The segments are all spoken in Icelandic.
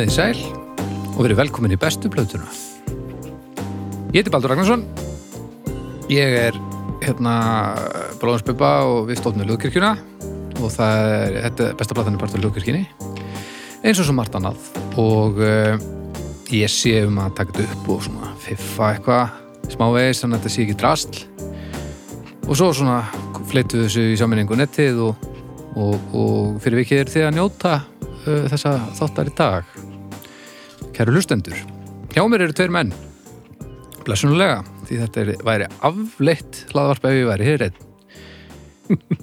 Komið í sæl og verið velkomin í bestu plötuna. Ég heiti Baldur Ragnarsson. Ég er hérna Bróðansbubba og við stóðum með Ljóðkirkjuna og það er, þetta er besta platan er part af Ljóðkirkjunni eins og svo margt annað og uh, ég sé um að taka þetta upp og svona fiffa eitthvað smávegis þannig að þetta sé ekki drastl og svo svona fleitu þessu í saminningu nettið og, og, og fyrir vikið er þið að njóta uh, þessa þáttar í dag Kæru hlustendur Hjá mér eru tveir menn. Blessunulega, því þetta er, væri afleitt hlaðvarp ef ég væri hér einn.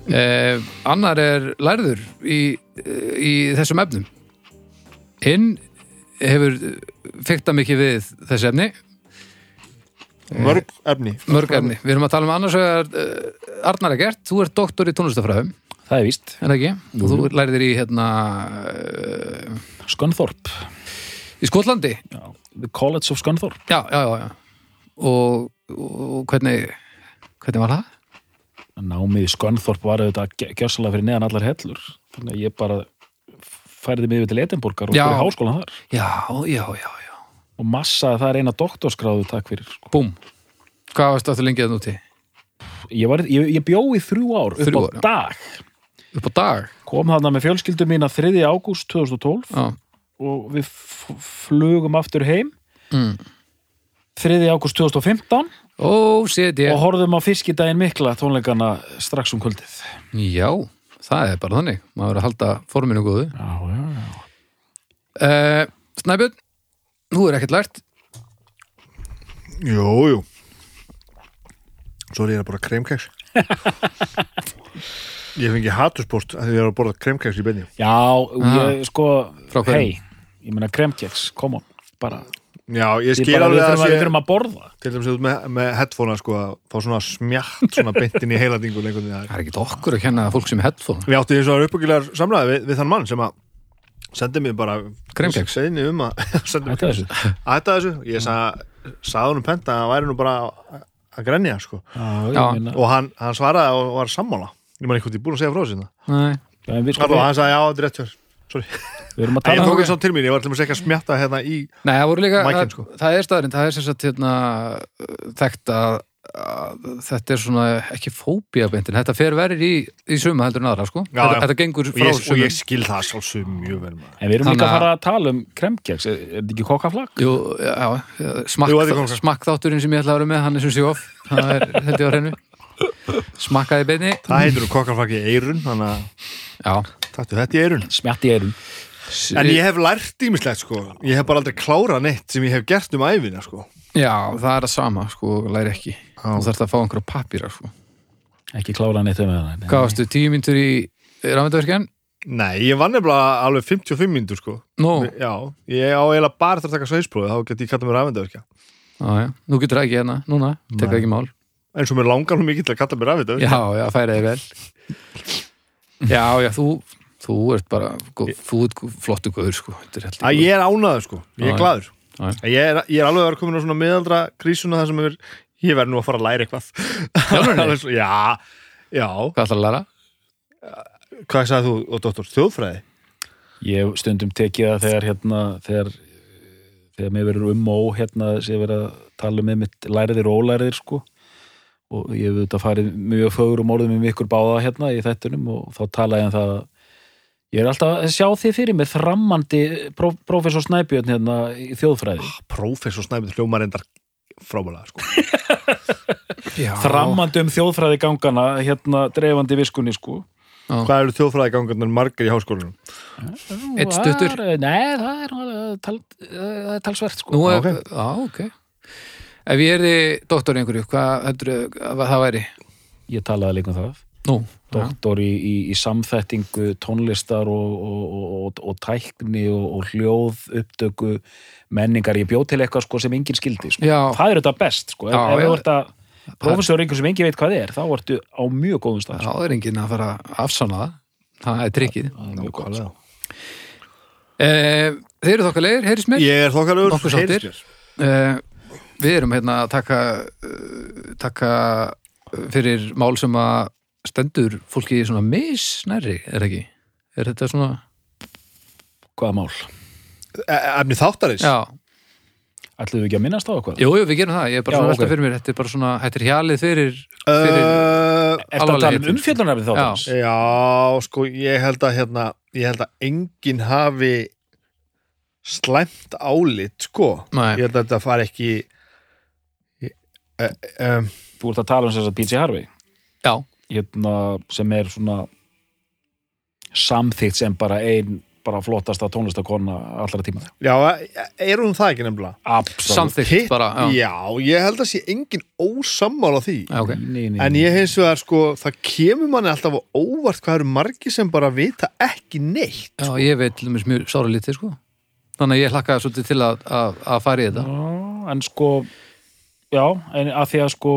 Eh, Annar er lærður í, í þessum efnum. Hinn hefur fykta mikið við þessi efni. Mörg efni. Mörg efni, við erum að tala um annars vegar uh, Arnar Egert, þú ert doktor í tónlistafræðum Það er víst. en ekki, og þú lærðir í hérna uh, Scunthorpe. Í Skotlandi Já. The College of Scunthorpe. já, já, já, já. Og, og hvernig hvernig var það? Námið í Scunthorpe var auðvitað gjössalega fyrir neðan allar hellur. Þannig að ég bara færði mig yfir til Edinborgar og fyrir háskólan þar. Já, já, já, já Og massaði það er eina doktorskráðu takk fyrir. Sko. Búm, hvað varstu aftur lengi að núti? Ég, var, ég, ég bjó í þrjú ár upp Þrjú á ár, dag. Upp á dag? Kom þarna með fjölskyldu mína 3. ágúst 2012 Já, og við flugum aftur heim mm. 3. ágúst 2015 Ó, og horfðum á fiskidaginn mikla tónleikana strax um kvöldið. Já, það er bara þannig maður er að halda forminu góðu Já, já, já. uh, Snæbjörn, þú er ekkert lært Jú, jú Svo er ég að borða kremkeks Ég fengi hatuspost að ég er að borða kremkeks í benni Já, ég sko Frá hverjum? hei, ég meina kremkeks, come on bara, Já, ég skil alveg að að, við þurfum að borða Til dæmis út með, með headphone sko, að fá svona smjátt svona beintin í heiladingu lengur Það er ekkert okkur að kenna fólk sem er headphone Við áttum eins og uppbyggilegar samræði við, við þann mann sem að sendi mér bara Kremkeks? Seini um að Þetta þessu að þessu Ég sagði, sagði honum penta að hann væri nú bara að- að grenja sko. Já, ég og hann, hann svaraði og var sammála Ég man eitthvað, ég er búin að segja frá þessu hérna. Hann sagði, já, þetta er rétt Sorry. Við erum að ég tala tók um til mín, ég var til að segja smjatta hérna í Nei það voru líka Mækinn, það, sko. það er staðurinn, það er sem sagt hérna, þekkt að, að þetta er svona ekki fóbíabeintin, þetta fer verið í, í suma heldur en aðra sko. Já, þetta, já. þetta gengur frá ég, og ég skil það sjálfsög mjög vel maður. En við erum líka að að- fara að tala um kremkeks Er, þetta ekki kokkaflag? Jú, já, smakk, smakkþátturinn sem ég ætla að vera með, hann er sem sé of. Það er held ég á hreinu. Smakkaði beinni. Það heitir nú kokkarfakki eirun þannig að Þetta í eirun Smjatti erum en ég hef lært ímislegt sko. Ég hef bara aldrei klárað neitt sem ég hef gert um æfina sko. Já, það er það sama, sko, læri ekki. Þú þarfst að fá einhverja pappíra, sko. Ekki klára neitt um það Hvað varstu, tíu mínútur í rafmyndaverkjan? nei, ég var nefnilega alveg 55 mínútur sko. Nú, já, ég á eiginlega bara eftir að taka sveisprófi þá get ég kallað mér rafendavirkja já, já, nú getur það ekki hérna, núna, tekur ekki mál. Eins og mér langar nú mikið til að kalla mér rafendavirkja Já, já, færi þig vel. Já, já, þú þú ert bara, þú ert flottu guður, sko. Er að ég er ánaður sko, ég er gladur ég er, ég er alveg að vera komin á svona miðaldra krísuna þar sem er, ég verð nú að fara að læra eitthvað. Svo- já, já. Hvað ætlar að læra? hvað sagði þú, og doktor, þjóðfræði? Ég stundum tekið það þegar hérna þegar, þegar mér verður um og hérna sem ég verið að tala um með mitt læriðir og ólæriðir sko. Og ég hef auðvitað farið mjög fögur og mórðum með ykkur báða hérna í þettunum og þá tala ég um það að ég er alltaf að sjá þið fyrir mig þrammandi pró, prófessor Snæbjörn hérna í þjóðfræði. Prófessor Snæbjörn hljómar endar frábælega sko. Þrammandi um þjóðfræði gangana hérna dreifandi viskunni sko. Hvað eru þjóðfræði gangarnir margir í háskólanum? Einn stuttur? Nei, það er, alveg tal, það er talsvert sko. Nú er, ok. já, ok. Ef ég erði doktor einhverju, hvað heldur að það væri? Ég talaði líka um það. Nú, doktor í, í, í samþettingu tónlistar og, og, og, og, og tækni og, og hljóð upptöku menningar, ég bjóð til eitthvað sko, sem enginn skildi sko. Það er þetta best sko. Já, ef, þú ert að prófessor einhver sem enginn veit hvað er þá ertu á mjög góðum stað þá sko. er enginn að fara að afsanna það. Það er trikkið. Eh, Þeir eru þokkalegir, heyrðis mér? Ég er þokkalur Nokkuð sáttir. eh, Við erum hérna að taka uh, taka fyrir mál sem að stendur fólki svona misnæri, er ekki? Er þetta svona hvaða mál? E- efni þáttarins Já, Ætlum við ekki að minnast á eitthvað? jú, jú, við gerum það Ég er bara Já, svona velta ok. fyrir mér Þetta er bara svona, þetta er hjalið fyrir, fyrir uh, Ertu að alvarlega tala um heitum. umfjöldunarfið þáttarins? Já, sko, ég held að hérna, ég held að enginn hafi slæmt álit, sko Nei. ég held að þetta fari ekki ég, uh, um, Þú ert að tala um þess að PJ Harvey Já, hérna, sem er svona samþýtt sem bara ein bara flottasta tónlistakonna allra tíma. Já, er hún það ekki nefnilega? Absolutt. Samþykkt Hitt- bara Já, Já, ég held að sé enginn ósammála því. Já ok. Nei, nei, En nei. ég hins vegar, sko, það kemur manni alltaf á óvart hvað eru margir sem bara vita ekki neitt Já, ég veit til dæmis mjög sára lítið sko. Þannig að ég hlakkaði svolítið til að, að, að fara í þetta. Já, en sko já, en að því að sko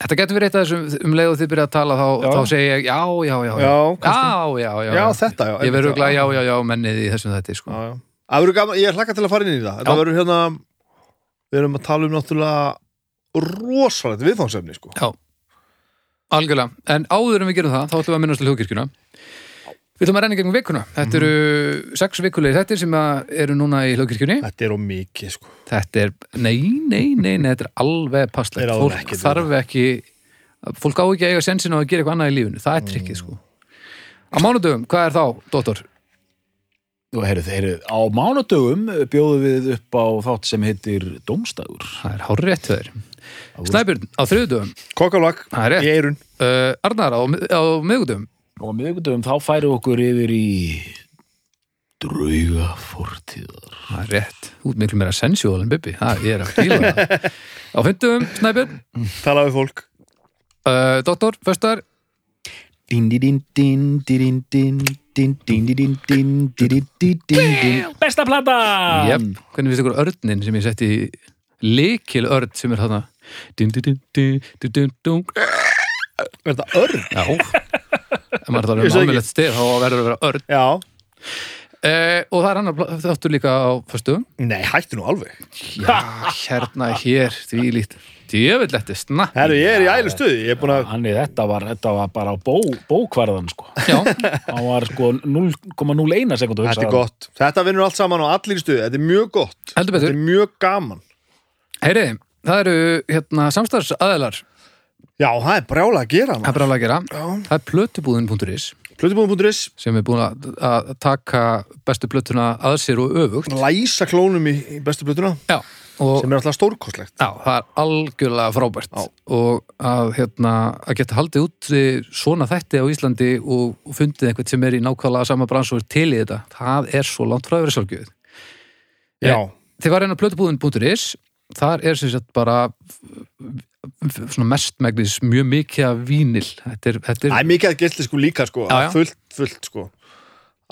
Þetta getur verið eitt af þessum um leið og þið byrja að tala þá, þá segi ég já, já, já Já, já, já, já, Já, þetta, já Ég verður glæð já, já, já, mennið í þessum þetta sko. Gaman, ég hlakka til að fara inn í það verður hérna Við erum að tala um náttúrulega rosalegt viðfangsefni sko. Já, algjörlega. En áður en við gerum það, þá ætlum við að minnast til hljókirkjuna Við ætlum að renna í gegnum vikuna. Þetta eru sex vikulegi þettir sem eru núna í hljókirkjunni Þetta er á mikið sko. Þetta er, nei, nei, nei, nei þetta er alveg passlegt. Fólk ekki þarf ekki Fólk á ekki að eiga sensin á að gera eitthvað annað í lífinu. Það er trikkið sko. Á mánudögum, hvað er þá, dóttor? Þú heyrðu, heyrðu, á mánudögum bjóðum við upp á þátt sem heitir Dómstagur Það er hár rétt þeir Snæbjörn, á er rétt. í eirun uh, Arnar, á, á miðgudögum og á miðugundum þá færu okkur yfir í drauga fortíðar. Það er rétt, út miklu meira sensuál en Bibi. Það er að fíla það. Á fymtum, Snæpjörn talaðu fólk. Uh, doktor, förstar din di din din di din din din din di din din di din di din din. Besta plata! Yep. hvernig finnst ykkur örninn sem ég sett í likil örn sem er þarna? Din di din din din din din er þetta örn? já. Ef maður þarf sé ekki. almennilegt stið þá verður að vera örn. Já. Uh, Og það er annar þáttur líka á föstugum Nei, hættu nú alveg. Já, hérna, hér, því líkt Djöfelleti, snakk Herru, ég er í ælu stuði Ég er búin að Þannig þetta var, þetta var bara á bó, bókvarðan sko. Já, hann var sko 0,01 sekundu Þetta er gott. Þetta vinnur allt saman á allir í stuði. Þetta er mjög gott. Heldur Þetta betur er mjög gaman. Heyriði, það eru hérna, samstarfsaðilar Já, það er brjála að gera Það er alveg að gera. Já. Það er plötubúðin.is Plötubúðum.is sem er búin að, taka bestu plötuna að sér og öfugt. Læsa klónum í, bestu plötuna. Já, og Sem er alltaf stórkostlegt. Já, það er algjörlega frábært. Já. og að, hérna, að geta haldið út svona þætti á Íslandi og, og fundið einhvern sem er í nákvæmlega sama brans og er til í þetta, það er svo langt frá að vera sjálfgjöð. Já, var einn að plötubúðin.is þar er sem sagt bara mestmægnis mjög mikið af vínil þetta er, þetta er er mikið að gildi sko líka sko. Já, já. Fullt, fullt sko.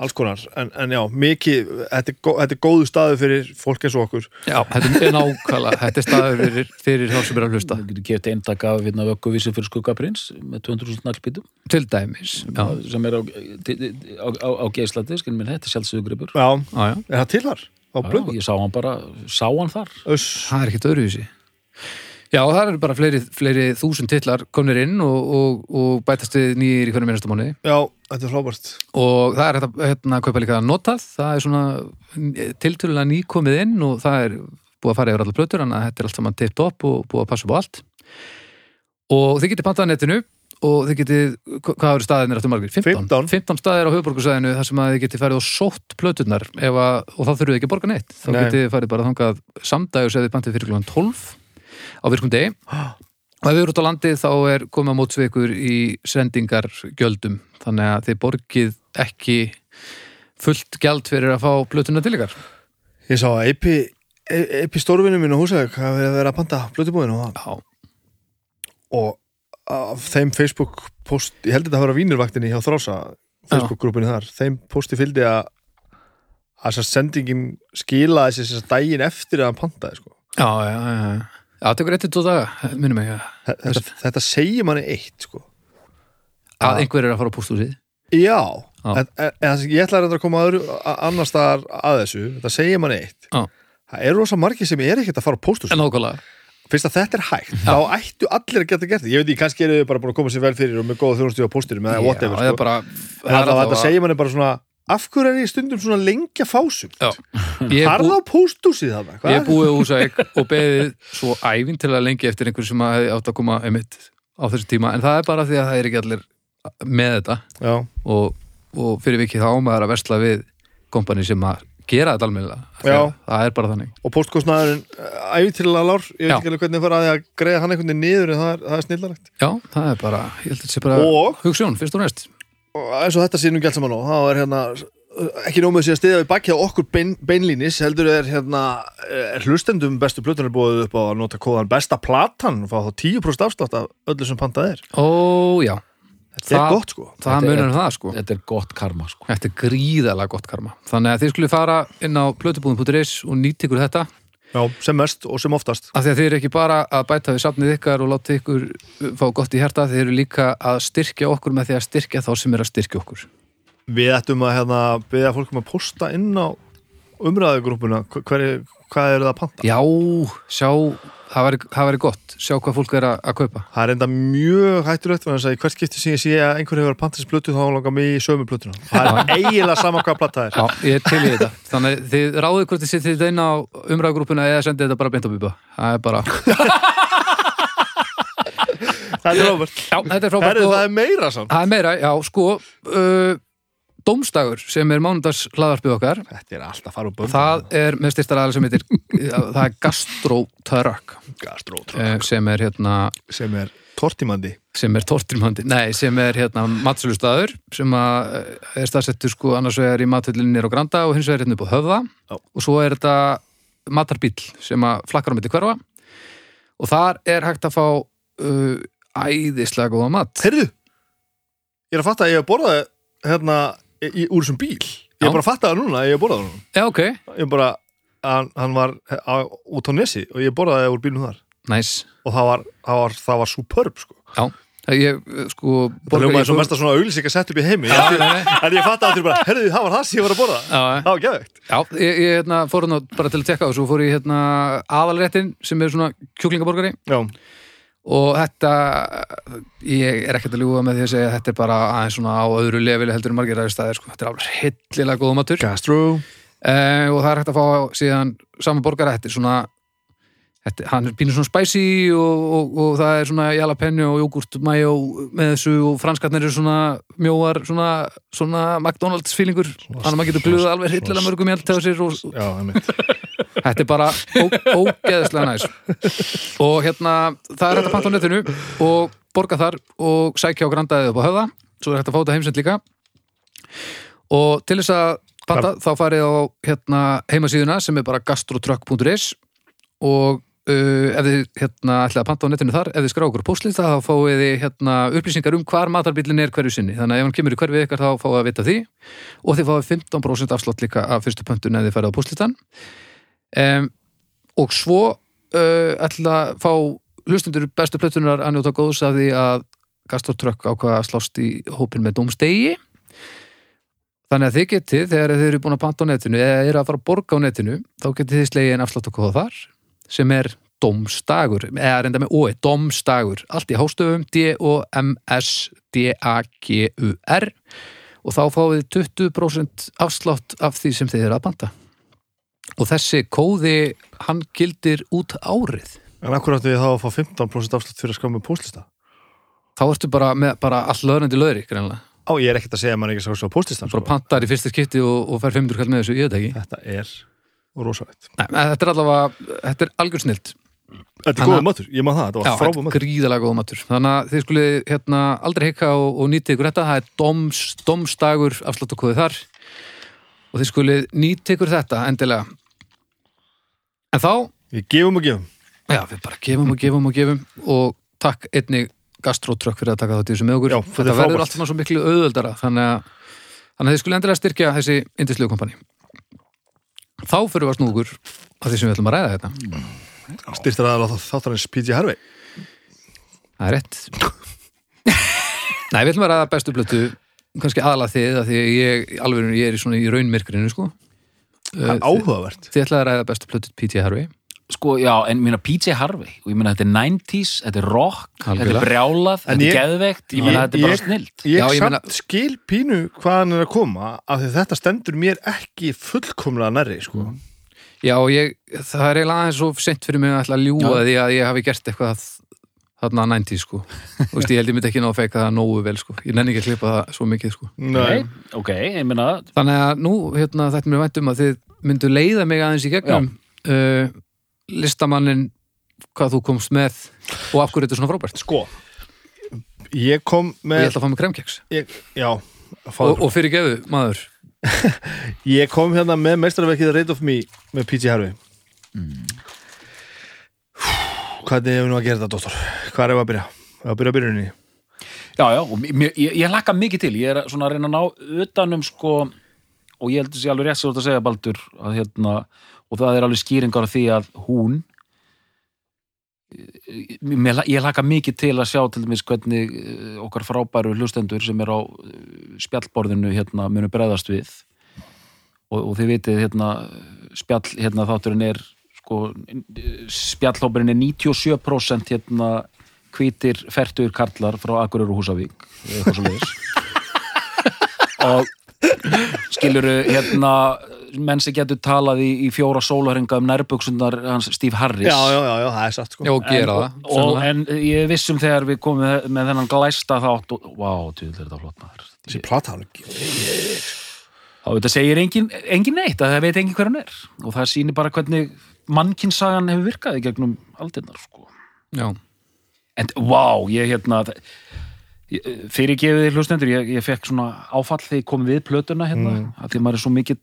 Alls konar. En, en já, mikið Þetta er, þetta er góðu staðu fyrir fólk eins og okkur. Já, þetta er nákvæmlega þetta er staður fyrir, fyrir þá sem er að hlusta. Það getur gett eintak af hérna, vögguvísi fyrir skuggaprins með 200.000 naglbítum til dæmis já, sem er á, á, á, á geislandi, skil mér þetta er sjálfsögurgripur Já, já, já, er það til þar? Á blöðum? Ég sá hann bara, sá hann þar. Öss það er ekkert öðruvísi Já, það eru bara fleiri, fleiri þúsund titlar komnir inn og, og, og bætast við nýjir í hvernig minnasta mánuði. Já, þetta er frábært. Og það er hægt að hérna, kaupa líka notað, það er svona tiltölulega nýkomið inn og það er búið að fara yfir allar plötur þannig að þetta er allt saman tipped upp og búið að passa upp á allt. Og þið getið pantað netinu og þið getið, hvað eru staðinir eftir margir? 15, 15. 15 staðir á höfuborgarsæðinu þar sem að þið getið farið og sótt plöturnar að, og þá þurfið þið ekki að borga neitt. Þá Nei. getið þið farið bara þangað samdægur sem þið pantið fyrir klukkan 12 á virkum degi. Og ef við erum út á landi þá er komið á mótsveikur í sendingargjöldum. Þannig að þið borgið ekki fullt gjald fyrir að fá plötuna til ykkar. Ég sá að Eipi Eipi stórvinni mín á húsæk hafa verið að vera að panta blöðubúðinu og, Já, og af þeim Facebook post, ég held þetta að vera vínirvaktinni hjá Þrása Facebook-grúpinni þar, þeim posti fylgdi að að þess að sendingin skilaði þess að daginn eftir að hann pantaði sko. já, já, já, já. Já, það tekur eittir tvo daga, minnum að, þetta, þetta segir manni eitt sko. að einhver er að fara á pústúsið Já, Já. En, en, ég ætla að koma að, að annars staðar að þessu, þetta segir manni eitt Já. Það er rosa margir sem er ekkert að fara á nákvæmlega Fyrst að þetta er hægt, þá ættu allir að geta gert það Ég veit ekki, kannski eru þau bara búin að koma sér vel fyrir og með góða þjónustu á pósturum eða whatever Já, það er sko. bara, En alltaf þetta segir manni bara svona af hverju er ég stundum svona lengja fásum Já. Ég er, Harða á pósthúsið þarna ég hvað er búið úr sæk og beðið svo ævintilega lengi eftir einhver sem að hefði átt að koma einmitt á þessu tíma, en það er bara því að það er ekki allir með þetta. Og, og fyrir vikið þá maður að versla við kompani sem að gera þetta almennilega. Að það er bara þannig. Og póstkostnaðurinn æfintilega lár, ég veit ekki alveg hvernig fara að að greiða hann einhvern veginn niður en það er, það er snillarlegt. Já, það er bara, ég að bara og, hugssjón, eins og þetta sé nú gælt saman á þá er hérna ekki nómið sér að stiða við bakið á okkur bein, beinlínis heldur er hérna er hlustendum bestu plötunar búið upp á að nota kóðan besta platan og fá þá 10% afslátt af öllu sem pantað er. Ó, já, þetta er Það- gott sko. það Þetta munar er- um það sko. Þetta er gott karma sko. Þetta er gríðalega gott karma. Þannig að þið skulle fara inn á plötubúðum.is og nýtt ykkur þetta Já, sem mest og sem oftast. Af því að þið eru ekki bara að bæta við safnið ykkar og láta ykkur fá gott í hjarta þið eru líka að styrkja okkur með því að styrkja þá sem er að styrkja okkur. Við ættum að hérna, beða fólkum að posta inn á umræðugrúpuna hvað eru það að panta? Já, sjá, það væri, það væri gott. Sjá hvað fólk er að, að kaupa. Það er enda mjög hættulegt þannig að hvert skipti sem ég sé að einhver hefur pantast plötu þá langar mig í sömu plötuna. Það er eiginlega sama hvað plata er. Já, ég er til í þetta. Þannig að þið ráðið hvort þið sittið þetta inn á umræðugrúpuna eða sendið þetta bara beint á bíba. Það er bara, þetta er frábært það er meira samt. Það er meira, já, sko uh, Dómstagur sem er mánudags hlaðarpið okkar. Þetta er alltaf fara úr bönd Það er með styrstaraðal sem heitir það er Gastrotörök Gastrótr eh, sem er hérna sem er tortimandi sem er tortrimhandi, nei, sem er hérna matsölustaður sem að eh, er staðsettur sko annars vegar í matvöldinni nýr á Granda og hins vegar hérna upp á Höfða. Já. og svo er þetta matarbíl sem að flakkar á mitt hverfa. Og þar er hægt að fá uh, æðislega góða mat. Herru, ég er að fatta að ég hef borðað hérna í, úr þessum bíl. Ég Já. bara að fatta það núna ég hef borðað það Já, ok, Ég bara, hann, hann var á, út á nesi og ég borðaði úr bílnum þar. Næs og það var, það var, það var superb sko. Já, ég eh, sko Það ljómaði svo mest að svona auglýsing að setja upp í heimi. Já, nei, nei. En ég fatta að þetta bara, herru, það var það sem ég var að borða. Já, Það var geðvegt Já, ég, ég hérna, fór hérna bara til að tekka og svo fór ég hérna aðalréttin sem er svona kjúklingaborgari. Já, og þetta ég er ekkert að ljúga með því að segja þetta er bara aðeins svona á öðru leveli heldur en margir aðeins staðir sko. þetta er alveg hillilega góða matur. Gastro. Eh, og það er hægt að fá síðan sama borgara, þetta er svona þetta, hann er pínur svona spicy og, og, og það er svona jalapeno og jógurt mayo með þessu og franskarnir eru svona mjóar, svona, svona McDonalds feelingur, að maður getur glúða alveg hillilega mörgum hjálp til sér og, Þetta er bara ógeðslega næs. Og hérna það er hægt að panta á netinu og borga þar og sækja á grandaðið upp á höfða. Svo er hægt að fá þetta heimsend líka. Og til þess að panta þá farið á hérna, heimasíðuna sem er bara gastrotrökk.is og uh, ef þið hérna ætlaði að panta á netinu þar ef þið skrá okkur póstlista þá fáið þið hérna upplýsingar um hvar matarbílinn er hverju sinni. Þannig að ef hann kemur í hverfið ykkar þá fáið að vita því. Og þið fáið 15% afslátt líka af fyrstu pöntun ef þið farið á póstlistan um, og svo uh, ætla að fá hlustundur bestu plötunar að njóta góðs af því að Gastortrökk ákvað að slást í hópin með dómstegi þannig að þið getið þegar þið eru búin að panta á netinu eða eru að fara að borga á netinu þá getið þið slegið en afslátt okkur þar sem er dómstagur eða reynda með ói, dómstagur allt í hástöfum D-O-M-S-D-A-G-U-R og þá fáið þið 20% afslátt af því sem þið eru að panta og þessi kóði hann gildir út árið En akkur áttu ég þá að fá 15% afslut fyrir að skrá með póstlista þá ertu bara með bara all löðrandi löðri greinlega. Á, ég er ekkert að segja að maður ekki skrá á póstlistan bara sko. pantar í fyrsta skipti og, og fær 500 kall með þessu, ekki Þetta er rosalegt. Þetta er allavega, þetta er algjör snilt. Þetta er góða matur, ég maður það, þetta var frábæð þetta matur. gríðalega góða matur. Þannig að þið skulið hérna aldrei hikka og, og nýtið ykkur þetta, það er doms, domstagur afsláttakóði þar. Og þið skulið nýtið ykkur þetta endilega. En þá, Við gefum og gefum. Já, við bara gefum og gefum og gefum. Og takk einnig gastrótrökk fyrir að taka þátt í þessu með okkur. Já, þetta er þetta verður allt saman svo miklu auðveldara. Þannig að, þannig að þið skulið endilega styrkja þessi indislegu kompani þá fyrir við að snúður að því sem við ætlum að ræða þetta. Styrtir aðal á þáttarins PG Harvey. Það er rétt. Nei, við ætlum að ræða bestu blötu kannski aðalega þið, að því að ég alveg, ég er í í raunmyrkrinu, sko. Er áhugavert. Þið ætlaði að ræða bestu blötu P.T. Harvey sko, já, en mér PJ Harvey og ég meina þetta er 90s, þetta er rock þetta Algjörlega. er brjálað, þetta er geðveikt ég meina þetta er bara ég- snilt Ég, Já, ég samt meina- skil pínu hvað hann er að koma af því þetta stendur mér ekki fullkomlega nærri sko. Já, ég, það er eiginlega aðeins svo sent fyrir mig að ætla að ljúga Já. því að ég hafi gert eitthvað þarna 90 sko. Þú veist, ég held ég myndi ekki ná að feika það nógu vel sko. Ég nenni ekki að klippa það svo mikið sko. Nei, ok, ég meina Þannig að nú, hérna, þetta mér vænt um að þið myndu leiða mig aðeins í gegnum uh, listamannin hvað þú komst með og af hverju þetta er svona frábært? Sko Ég kom og ég með ætla að fá mig kremkeks ég, og, og fyrir geðu, maður. Ég kom hérna með meistarverkið Rate of Me með PG Harvey. Hvernig hefur nú að gera þetta, dóttor? Hvað er ef að byrja? Að byrja að byrjunni Já, já, og mér, ég, ég laka mikið til. Ég er svona að reyna að ná utanum sko, og ég held að sé alveg rétt svo að segja Baldur, að hérna og það er alveg skýringar því að hún ég laka mikið til að sjá til dæmis hvernig eh, okkar frábæru hlustendur sem er á eh, spjallborðinu hérna munu bregðast við. Og, og þið vitið hérna spjall hérna þátturinn er sko spjallhópurinn er 97% hérna hvítir fertur karlar frá Akureyri og Húsavík eitthvað svo leiðis og skiluru hérna menn sem getur talað í, í fjóra sólaringa um nærbuksunar hans Steve Harris. Já, já, já, já, það er satt sko. Já, gera en, það og, og, en ég vissum þegar við komum með, með þennan glæsta þátt og, vá, tjóðlega er þetta flott maður. Þessi plata hann ekki þá þetta segir engin, engin neitt að það veit engin hver hann er. Og það sýnir bara hvernig mannkinnsagan hefur virkað í gegnum aldirnar sko. Já, en vá, ég hérna fyrir gefið þið hlustendur ég, ég fekk svona áfall þegar ég kom við plötuna hérna, mm. að því maður er svo mikill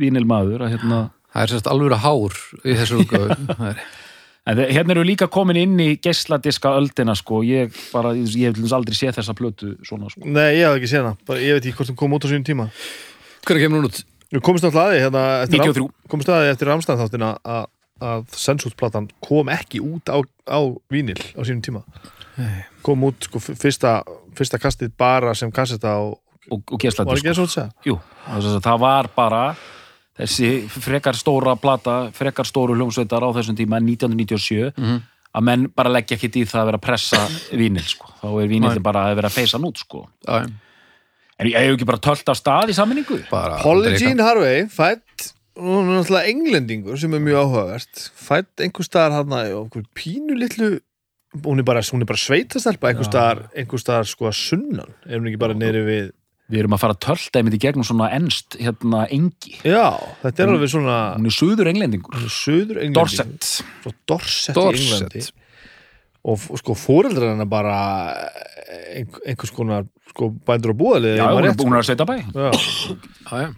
vínilmaður að hérna það er sérst alveg hár í þessu útgáfu Það er- hérna eru líka komin inn í geisladiska öldina sko, ég bara, ég dæmis aldrei séð þessa plötu svona sko. Nei, ég hef ekki séð hana, bara, ég veit ekki hvort hún kom út á sínum tíma Hvernig kemur hún út? Við komumst alltaf að því hérna, eftir 93. komumst að því eftir Ramstein þáttina að, að Sensútsplatan kom ekki út á, á vínil á sínum tíma kom út sko fyrsta, fyrsta kastið bara sem kasseta og og, og var ekki eins og þetta segja Jú, þess að það var bara þessi frekar stóra plata, frekar stóru hljómsveitar á þessum tíma 1997 að menn bara leggja ekkit í það að vera að pressa vínil sko, þá er vínil bara að vera að feysa hann út sko. Já, en ég hef ekki bara tölt af stað í sammenningu Holly. Jean Harvey fætt er englendingur sem er mjög áhugavert fætt einhver staðar hann að pínu litlu hún er bara, hún bara sveitastelpa einhver staðar, sko að sunnan er hún ekki bara neyri við við erum að fara tölta einmitt í gegnum svona ennst hérna engi, já, þetta er alveg svona hún er suður englendingur. Hún söður englendingur. Dorset. Frá Dorset, í Dorset. Englandi. Og sko fóreldrar hennar bara ein- einhvers konar sko bændur og búðalið já, hún er, hún er að setja bæ, Já. Já,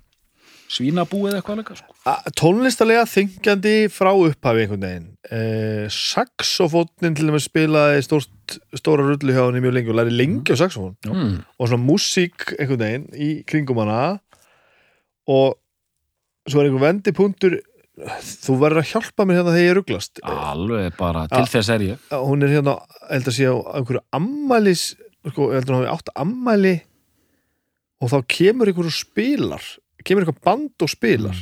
já. svínabúið eitthvað leika sko. A- tónlistarlega þingjandi frá upphafi einhvern veginn eh, saxofónnin til dæmis spilaði stórt, stóra rullu hjá henni mjög lengi og læri lengi á saxofón Mm. og svona músík einhvern veginn í kringum hana og svo er einhver vendipunktur þú verður að hjálpa mér hérna þegar ég ruglast alveg bara, til þess er ég hún er hérna, held að sé á einhverju ammælis sko, ég heldur hún hafi átt ammæli og þá kemur einhver og spilar kemur einhver band og spilar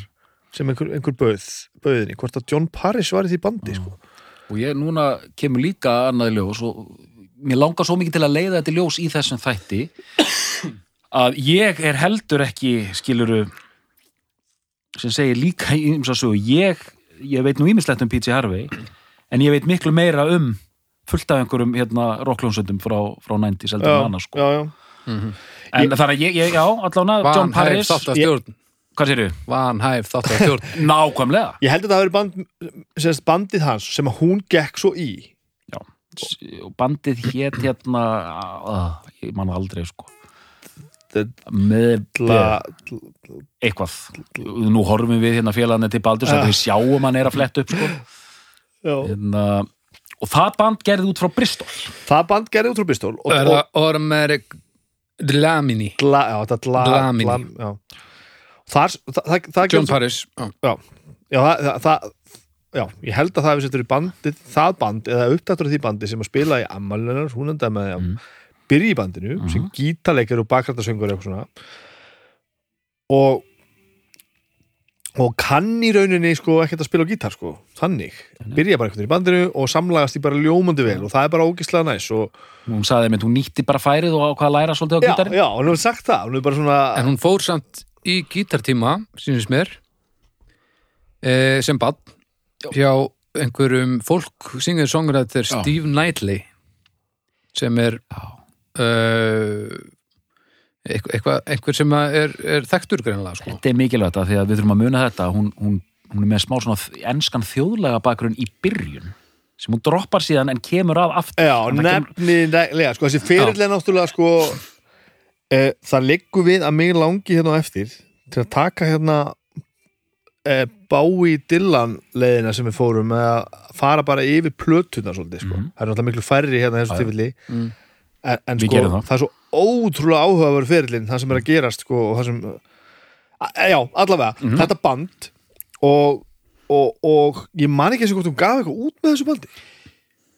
sem einhver, einhver bauð bauðinni, hvort að John Parrish var í því bandi sko. og ég núna kemur líka annað ljós og mér langar svo mikið til að leiða þetta ljós í þessum þætti að ég er heldur ekki skiluru sem segir líka í ymsa sögu ég, ég veit nú ímislegt um P.J. Harvey en ég veit miklu meira um fullt af einhverjum hérna rockljónsöndum frá, frá 90s heldur en annars sko. já, já. En þannig að ég, ég já, allavega John Paris þáttastjórn hvað sér þau? Vanhæf þáttastjórn Nákvæmlega ég held að það hafi verið band, semst bandið hans sem að hún gekk svo í já. og bandið hét hérna uh, ég man það aldrei sko með la, eitthvað nú horfum við hérna félagarnir til Baldur ja. við sjáum hann er að fletta upp sko. já. hérna, og það band gerði út frá Bristol það band gerði út frá Bristol og, og það Ormeric Dlamini dla, já, það dla, Dlamini. dlam, já. Þar, það, það, það John Paris já. já, já, það, það, já, ég held að það hefði settur í bandið, það band eða uppdættur af því bandi sem að spila í ammalinar, hún endaði með Mm. byrja í bandinu, sem gítarleikar og bakrættasöngur og eitthvað svona og og kann í rauninni sko ekkert að spila á gítar sko. Þannig, byrja bara einhvern veginn í bandinu og samlagast í bara ljómandi vel. Og það er bara ógislega næs og hún sagði með, hún nýtti bara færið og ákvað að læra svolítið á já, gítarinn. já, hún hefur sagt það, hún svona En hún fór samt í gítartíma, sínist mér, e, sem bann, hjá einhverjum fólk syngið songrættir Já. Steve Knightley, sem er Já. uh, eitthvað, einhver sem að er, er þekktur greinlega, sko. Þetta er mikilvægt að því að við þurfum að muna þetta hún, hún, hún er með smá svona enskan þjóðlega bakgrunn í byrjun sem hún droppar síðan en kemur að aftur Já, nefnilega, sko, þessi fyrirlega náttúrulega, sko e, það liggur við að mig langi hérna á eftir til að taka hérna e, Bái Dillan leiðina sem við fórum með að fara bara yfir plötuna svolítið, sko. Mhm. Það er náttúrulega miklu færri hérna þessu tilfelli Mm. En, en sko, það. það er svo ótrúlega áhugaverð fyrirlin, það sem er að gerast, sko, og það sem a, já, allavega, Mhm. þetta band og, og, og ég man ekki eins og hvort hún gaf eitthvað út með þessu bandi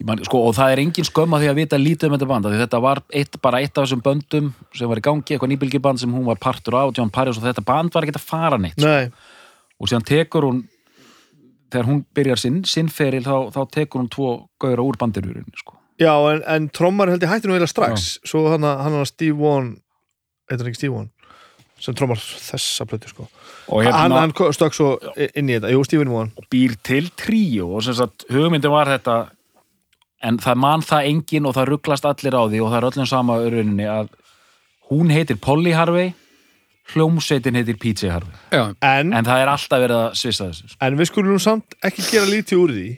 Man, sko, og það er engin skömm að því að vita lítið um þetta band því þetta var eitt, bara eitt af þessum böndum sem var í gangi, eitthvað nýbylgjuband sem hún var partur á, John Paris og þetta band var ekki að fara neitt sko. Nei, og síðan tekur hún þegar hún byrjar sinn, sinn feril þá, þá tekur hún tvo gauðra úr bandirurinn sko. Já, en, en trommar held ég hætti nú eiginlega strax. Svo hann að hann Steve One Eitthvað ekki Steve One sem trommar þessa plötu sko. Og hann, hérna hann ko- stökk svo inn í þetta, jú, Stephen One býr til tríu og sem sagt hugmyndin var þetta en það man það engin og það rugglast allir á því og það er öllum sama öruninni að hún heitir Polly Harvey hljómsveitin heitir PJ Harvey. Já, en, en, en það er alltaf verið að svissa þessu sko. við skulum samt ekki gera lítið úr því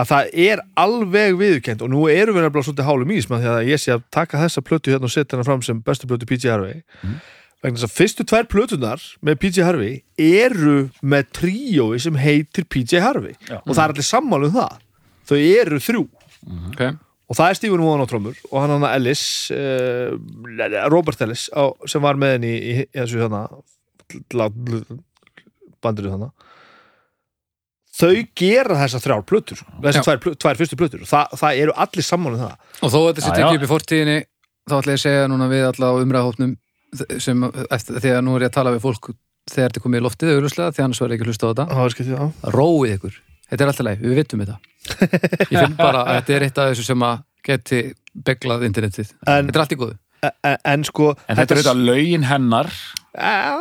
að það er alveg viðurkend og nú erum við nefnilega svolítið hálum ís með því að ég sé að taka þessa plötu hérna og setja hana fram sem bestu plötu PJ Harvey Mhm. vegna þess að fyrstu tvær plötunar með PJ Harvey eru með tríói sem heitir PJ Harvey Já. og það er allir sammálu um það þau eru þrjú ok. og það er Stephen Wan á trómur og hann hann Ellis uh, Robert Ellis á, sem var með henni í, í, í þessu hérna bandinu þannig þau gera þessar þrjár plötur þessar Já. tvær, tvær fyrstu plötur. Og það, eru allir sammála um það. Og þó að þetta sé tekið upp í fortíðinni þá ætla ég að segja núna við alla á umræðahópnum sem eftir því að nú er ég að tala við fólk þegar þetta komið í loftið auðvitað því annars verður ekki að hlusta á þetta. Róið ykkur, þetta er alltaf leið, við vitum þetta. Ég finn bara að þetta er eitt af þessu sem að geti beglað internetið, En- þetta er allt í góðu. En, en sko en þetta er auðvitað lögin hennar. Já,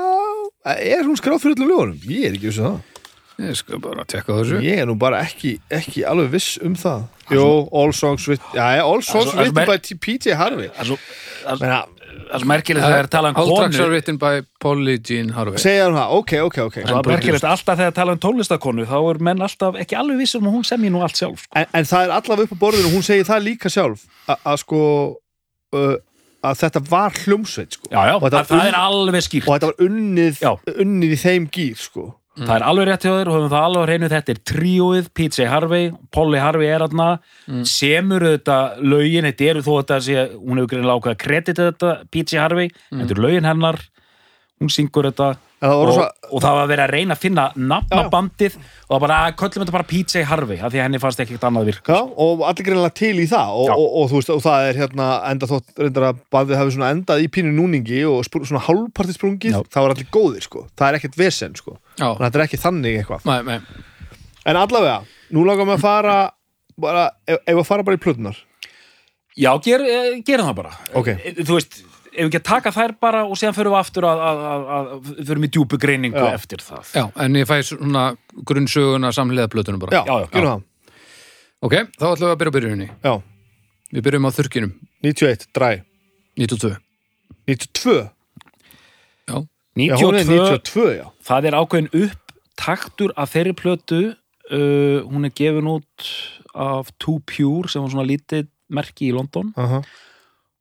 er hún skráð fyrir öllum lögunum? Ég er ekki viss um það ég skal bara tekka þessu. Ég er nú bara ekki, ekki alveg viss um það. Jó, all songs written Já, já, all songs Það er written það er by PJ Harvey það er það er- það er merkilegt þegar það er talað um All tracks are konu written by Polly Jean Harvey. Segja hann það, ok, ok, ok. Það er merkilegt alltaf þegar tala um tónlistakonu þá er menn alltaf ekki alveg vissum að hún semji nú allt sjálf sko. en, en það er allavega upp á borðinu, hún segir það líka sjálf a- að sko uh, að þetta var hljómsveit sko. já, já, það, það er alveg skýrt. og þetta var unnið, unnið í þeim gýr sko. Það er alveg rétt hjá þér og höfum það alveg á hreinu. Þetta er tríóið, PJ Harvey Polly Harvey er aðna semur þetta lögin, þetta eru þó þetta sé, hún hefur greinilega ákveða kreditið þetta PJ Harvey, þetta eru lögin hennar. Hún syngur þetta. Það og, svo- og það var verið að reyna að finna nafna Já. bandið og það bara, að köllum þetta bara PJ Harvey af því að henni fannst ekkert annað virka Já, og allir greinlega til í það. Og, og, og, þú veist, og það er hérna enda þótt reyndar að bandið hafi svona endað í pínu núningi og svona hálfparti sprungið Já. þá er allir góðir sko, það er ekkert vesen sko Já, og þetta er ekki þannig eitthvað. Nei, nei, en allavega, nú langar við að fara bara, ef, ef að fara bara í plötunar Já, ger, eh, gerum það bara. Ok. Eh, Þú veist, ef við ekki að taka þær bara og síðan förum við aftur að, að, að, að förum í djúpu greiningu Já. eftir það. Já, en ég fæ svona grunnsöguna samlega plötunum bara. Já, Já, já. gerum það. Ok, þá ætlum við að byrja á byrjuninni. Já. Við byrjum á þurkinum, 91, dræ. 92 92, Já, já hún er 92, 92 já, það er ákveðin upptaktur af þeirri plötu uh, hún er gefin út af Too Pure sem var svona lítið merki í London Aha.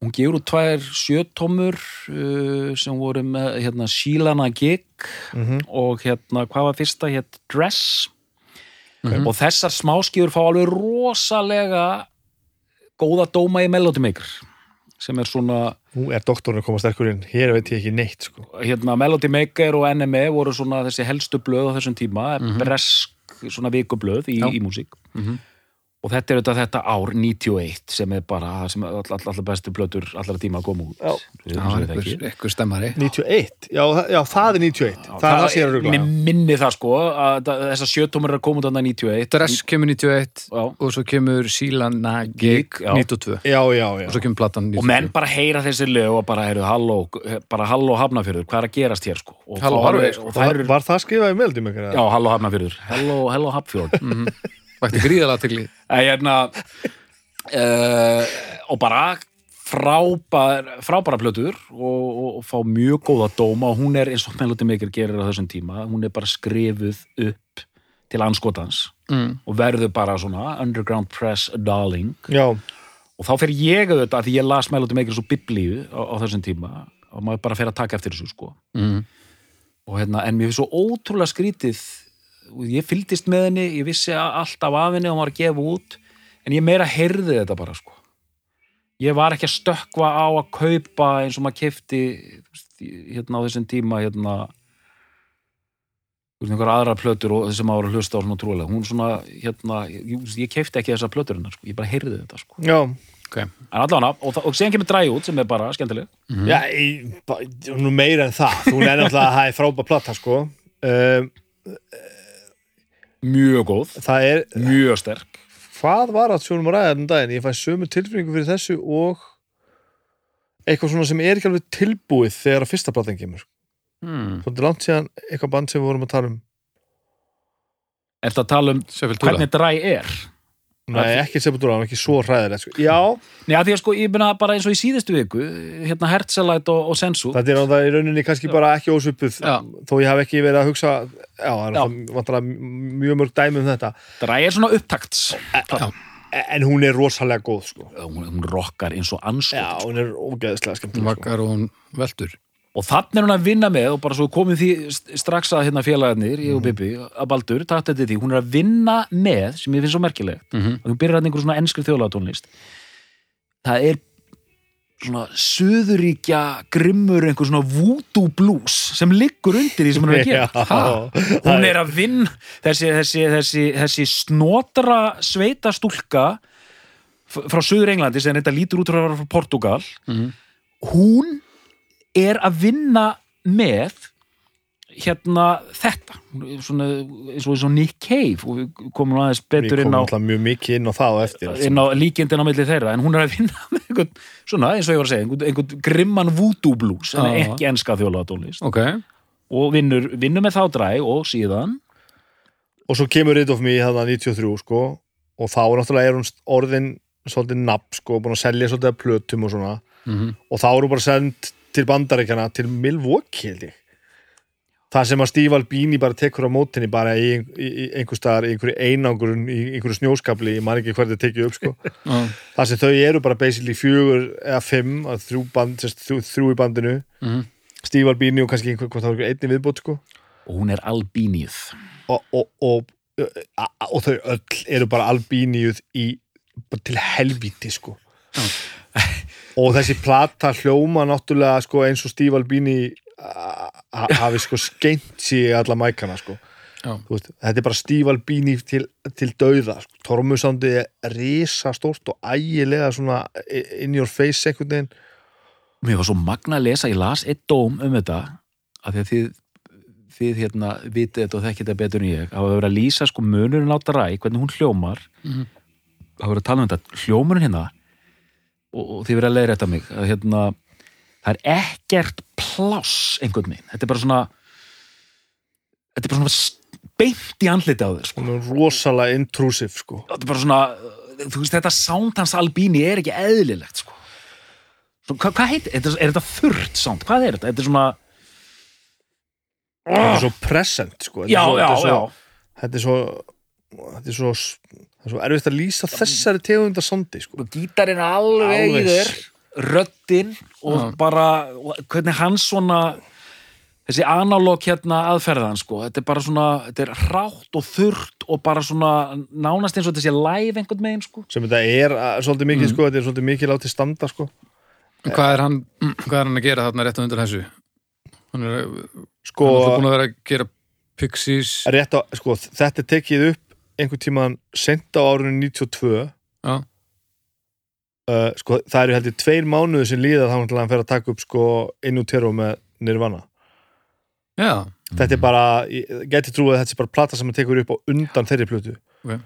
hún gefur út tvær sjötómur uh, sem voru með hérna, Sheilana Gig Mhm. og hérna, hvað var fyrsta hétt Dress Mhm. og þessar smáskjur fá alveg rosalega góða dóma í Melody Maker sem er svona nú er doktorinn að koma sterkur inn. Hér veit ég ekki neitt sko. Hérna, Melody Maker og NME voru svona þessi helstu blöð á þessum tíma, Mhm. bresk svona vikublöð í, í músík. Mhm. Og þetta er auðvitað þetta ár 91 sem er bara það sem all, all, bestu plötur allar tíma að koma út. Já. Já, einhver stemmari. 91, já, það- já það er 91 það er það sem ég er minni það sko að það- þessar sjötómur er að koma út annað 91 Dress kemur 91 Já. og svo kemur Gig, já. 92 já, já, já. Og svo kemur platan 92 og menn bara heyra þessi lög og bara heyrðu halló, bara halló hafnafjörður hvað er að gerast hér sko? Og Halló, sko. og var, það var það skrifað í meðaldum ykkur? já, halló hafnafjörður hello, hello Vakti gríðalega til í hérna uh, og bara frábær, frábæra plötur og, og, og fá mjög góða dóma. Og hún er eins og Melody Maker gerir á þessum tíma hún er bara skrifuð upp til anskotans mm. og verður bara svona underground press darling. Já, og þá fer ég auðvitað, því ég las Melody Maker svo biblíu á, á þessum tíma og maður bara fer að taka eftir þessu sko. Mm. og hérna, en mér finnst svo ótrúlega skrítið ég fylgdist með henni ég vissi alltaf af henni og hún var að gefa út en ég meira heyrði þetta bara sko. Ég var ekki að stökkva á að kaupa eins og maður kefti hérna á þessum tíma hérna þú veist, einhver aðra plötur og þessum ára hlusta á svona trúlega hún svona, hérna, ég, ég kefti ekki þessar plötur hennar, sko, ég bara heyrði þetta sko. Já. Okay. en allavega, og, og síðan kemur dræ út sem er bara skemmtileg. Já, í, ba- nú meira en það. Hún er náttúrulega, það er frábæð platta sko. Um, mjög góð, það er, mjög sterk. Hvað var að sjónum að ræða þennan daginn, ég fæ sömu tilfinningu fyrir þessu og eitthvað svona sem er ekki alveg tilbúið þegar að fyrsta platan kemur. Mm. svolítið langt síðan eitthvað band sem við vorum að tala um. Er þetta að tala um hvernig dræ er? Nei, ekki Sepultura, hann var ekki svo hræðilegt sko. Já, Já, því að sko, ég byrja bara eins og í síðustu viku hérna Hertzalæt og, og Sensu þetta er náttúrulega í rauninni kannski bara ekki ósvipuð Já. þó ég hef ekki verið að hugsa já, það er náttúrulega vantarlega mjög mörg dæmi um þetta Dræ er svona upptakts Já. en hún er rosalega góð sko. hún, hún rockar eins og anskot Já, hún er ógeðslega skemmtileg sko. Vakar og hún veldur og þannig er hún að vinna með og bara svo komið því st- strax að hérna félagarnir ég og Bibi, að Baldur, takk þetta því hún er að vinna með, sem ég finnst svo merkilegt. Mm -hmm. og hún byrjar að einhver svona ennskri þjóðlatónlist. Það er svona söðuríkja grimmur einhver svona voodoo blues sem liggur undir því sem hún er að gera. Já, hún er að vinna þessi, þessi, þessi, þessi snotra sveita stúlka frá Suður Englandi sem þetta lítur út frá Portugal Mhm. hún er að vinna með hérna þetta. Svona, eins og eins og Nick Cave og við komum aðeins betur inn á, mjög mikið inn á það og eftir allt inn á líkindin á milli þeirra en hún er að vinna með einhvern, svona eins og ég var að segja einhvern, einhvern grimman voodoo blues en Já. ekki enska þjólaðatónlist Ok, og vinnur, vinnur með þá dræ og síðan og svo kemur Rid of Me þarna 93 sko og þá náttúrulega er hún orðin svolítið nafn sko, búin að selja svolítið af plötum og svona. Mm og þá er hún bara send til bandaríkjana til Milwaukee held ég. Það sem að Steve Albini bara tekur á mótinni bara í, í, í einhver staðar í einhverju einangurinn, í einhverju snjóskapli ég man ekki hvernig þetta tekið upp sko. Það sem þau eru bara basically fjögur eða fimm, að þrjú, band, sérst, þrjú, þrjú í bandinu. Mhm. Steve Albini og kannski einhver, hvað það var einhver einni viðbót sko. Og hún er albínið og, og, og, og, og þau öll eru bara albíniuð í bara til helvíti sko og þessi plata hljóma náttúrulega sko eins og Steve Albini hafi sko skeint sér alla mækana sko Já. Þú veist, þetta er bara Steve Albini til, til dauða sko. tormusandi er risa stórt og ægilega svona in your face einhvern veginn Mér var svo magna að lesa, ég las eitt dóm um þetta að því að þið, þið hérna vitið þetta og þekkið þetta betur en ég hafa verið að lýsa sko munurinn á dræ hvernig hún hljómar Mhm. hafa verið að tala um þetta, hljómurinn hérna og, og þið verið að leiða þetta mig að hérna, það er ekkert pláss einhvern veginn, þetta er bara svona þetta er bara svona beint í andliti á þér sko. rosalega intrusive sko þetta er bara svona veist þetta sound hans albíni er ekki eðlilegt sko. Hvað, hvað heitir, er, er þetta þurrt sound, hvað er þetta? Þetta er svona þetta er svo present sko Þetta er svo, þetta er svo, þetta er svo er svo, það er svo erfitt að lýsa þessari tegunda sondi sko. og gítarinn alveg, Alveg. í þér röddinn og Já. bara og hvernig hans svona þessi analóg hérna aðferðan sko, þetta er bara svona, þetta er hrátt og þurrt og bara svona nánast eins og þetta sé live einhvern megin sko sem þetta er uh, svolítið mikið sko, þetta er svolítið mikið látið standa sko. Hvað er hann hvað er hann að gera þarna rétt á undan þessu? Hann er, Sko, hann er alltaf búin að vera að gera Pixies rétt á, sko þetta er tekið upp einhvern tíman sent á árunni 92 Já. uh, sko, það eru heldur tveir mánuði sem líða þá til að hann fer að taka upp sko Inutero með Nirvana Já, þetta er bara, ég geti trúið að þetta er bara plata sem hann tekur upp á undan þeirri plötu Ok.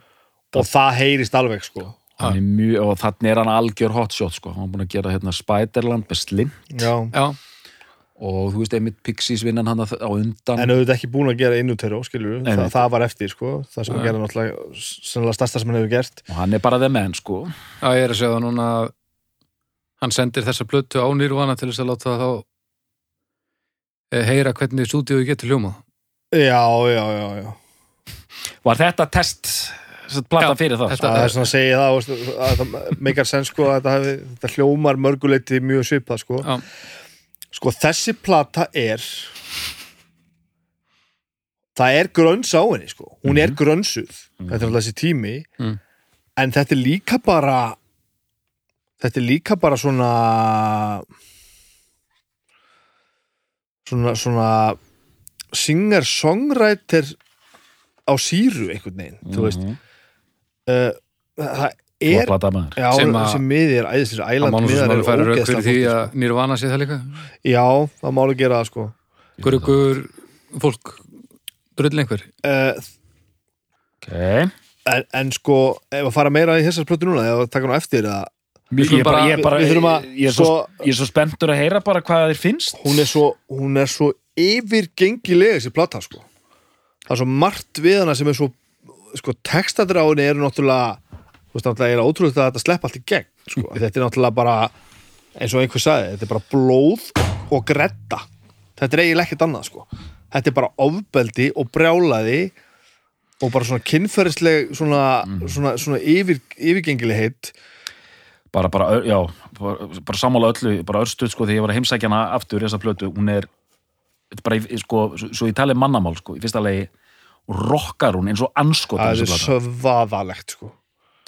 og það heyrist alveg sko Hann er mjög, og þannig er hann algjör hotshot sko. hann er búin að gera hérna Spiderland með Slim já. já, og þú veist einmitt Pixies vinnan hann á undan. En auðvitað ekki búin að gera Inutero skilur Nei, Þa, nei. það var eftir sko. Það sem hann gera náttúrulega sennilega stærsta sem hann hefur gert. Og hann er bara þeim menn sko. já, ég er að segja það núna að hann sendir þessa plötu á Nirvana til þess að láta þá eh, heyra hvernig stúdíu getur hljómað. Já, já, já, já. Var þetta test Já, fyrir það þetta- það er svona að segja það að það meikar sens sko að þetta, hafi, þetta hljómar mörguleiti mjög svipað sko. Já. Sko þessi plata er það er grönns á henni sko. Hún er grönnsuð, þetta er alltaf þessi tími. Mhm. en þetta er líka bara þetta er líka bara svona svona svona singer-songwriter á síru einhvern veginn, Mhm. uh, það er já, Sem að- þessi miði er æðislega Það má æland sem miðar er færa rauk fyrir ógeðslega því að Nirvana sé það líka? Sko. já, það má alveg gera það sko. Hver ykkur fólk? Drull einhver? Uh, ok. en, en sko, ef að fara meira í þessar plötu núna, ef að taka nú eftir að Ég, ég, bara, bara- ég, bara, við þurfum að- ég, er svo, svo- ég er svo spenntur að heyra bara hvað þér finnst. Hún er svo, hún er svo yfirgengilega þessi plata sko. Það er svo margt við hana sem er svo sko, henni eru náttúrulega þú veist náttúrulega, ég er ótrúlega að þetta sleppa allt í gegn sko, þetta er náttúrulega bara eins og einhver sagði, þetta er bara blóð og gretta, þetta er eiginlega ekkert annað sko, þetta er bara ofbeldi og brjálaði og bara svona kynferðisleg svona, svona, svona yfir, yfirgengilegheit bara, bara, já, bara, bara sammála öllu bara örstuð sko þegar ég var að heimsækja hana aftur þessa plötu, hún er þetta bara, í- sko, svo, ég tali mannamál sko, í fyrsta legi, rockar hún eins og anskotin það er plata. sövaðalegt sko